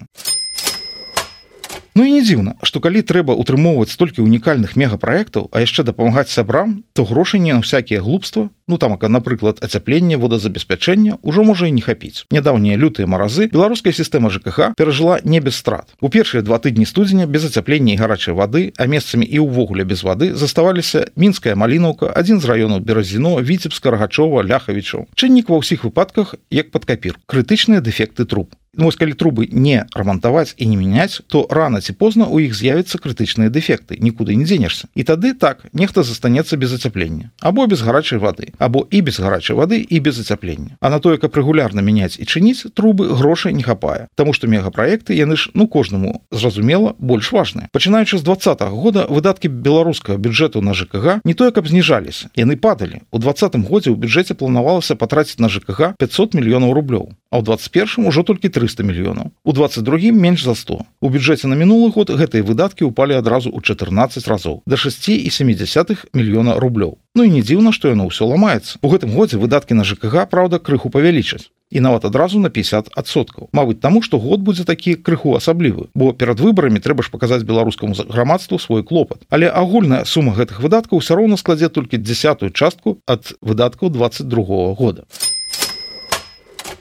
Ну і не дзіўна што калі трэба утрымоўваць столькі унікальных мегапраектаў а яшчэ дапамагаць сябрам то грошай не на всякие глупства. Ну там напрыклад ацяпленне водазабеспячэння ўжо можа і не хапіць. Нядаўнія лютыя маразы беларуская сістэма ЖКХ перажыла не без страт. У першыя два тыдні студзеня без ацяплення і гарачай вады а месцамі і ўвогуле без вады заставаліся мінская малінаўка адзін з раёнаў беразіно віцебска рагачова ляхавічаў. Чыннік ва ўсіх выпадках як пад капір. Крытычныя дэфекты труб. Ну, вось калі трубы не рамантаваць і не мяняць то рана ці позна у іх з'явяцца крытычныя дэфекты нікуды не дзенешся і тады так нехта застанецца без ацяплення або без гарачай вады або і без гарачай вады і без ацяплення а на тое каб рэгулярна мяняць і чыніць трубы грошай не хапае. Таму што мегапраекты яны ж ну кожнаму зразумела больш важныя. Пачынаючы з два -го года выдаткі беларускага бюджэту на ЖКГ не тое каб зніжаліся яны падалі. У двадцатым годзе ў бюджэце планавалася патраціць на ЖКГ 500 мільёнаў рублёў а ў 21 ужо толькі 300 мільёнаў у 22 менш за 100 у бюджэце на мінулы год гэтыя выдаткі ўпалі адразу ў 14 разоў. Да 6 і 70 мільёна рублёў. Ну і не дзіўна што яно ўсё ламаецца. У гэтым годзе выдаткі на ЖКГ праўда крыху павялічаць. Нават адразу на 50соткаў Мабыць таму што год будзе такі крыху асаблівы бо перад выбарамі трэба ж паказаць беларускаму грамадству свой клопат. Але агульная сума гэтых выдаткаў ўсё роўна складзе толькі десятую частку ад выдаткаў 22 года. у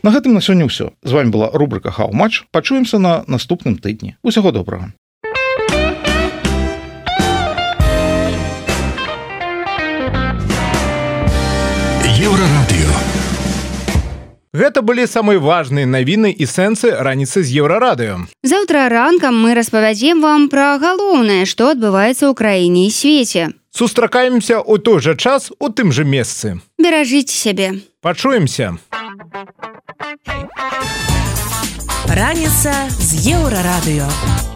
На гэтым на сёння ўсё з вами была рубрика хау-матч пачуемся на наступным тыдні усяго добрага еўрарадыё Гэта былі самыя важныя навіны і сэнсы раніцы з еўрарадыё. Заўтра ранкам мы распавядзем вам пра галоўнае, што адбываецца ў краіне і свеце. Сустракаемся ў той жа час у тым жа месцы. Беражыце сябе. Пачуемся. Раніца з еўрарадыё.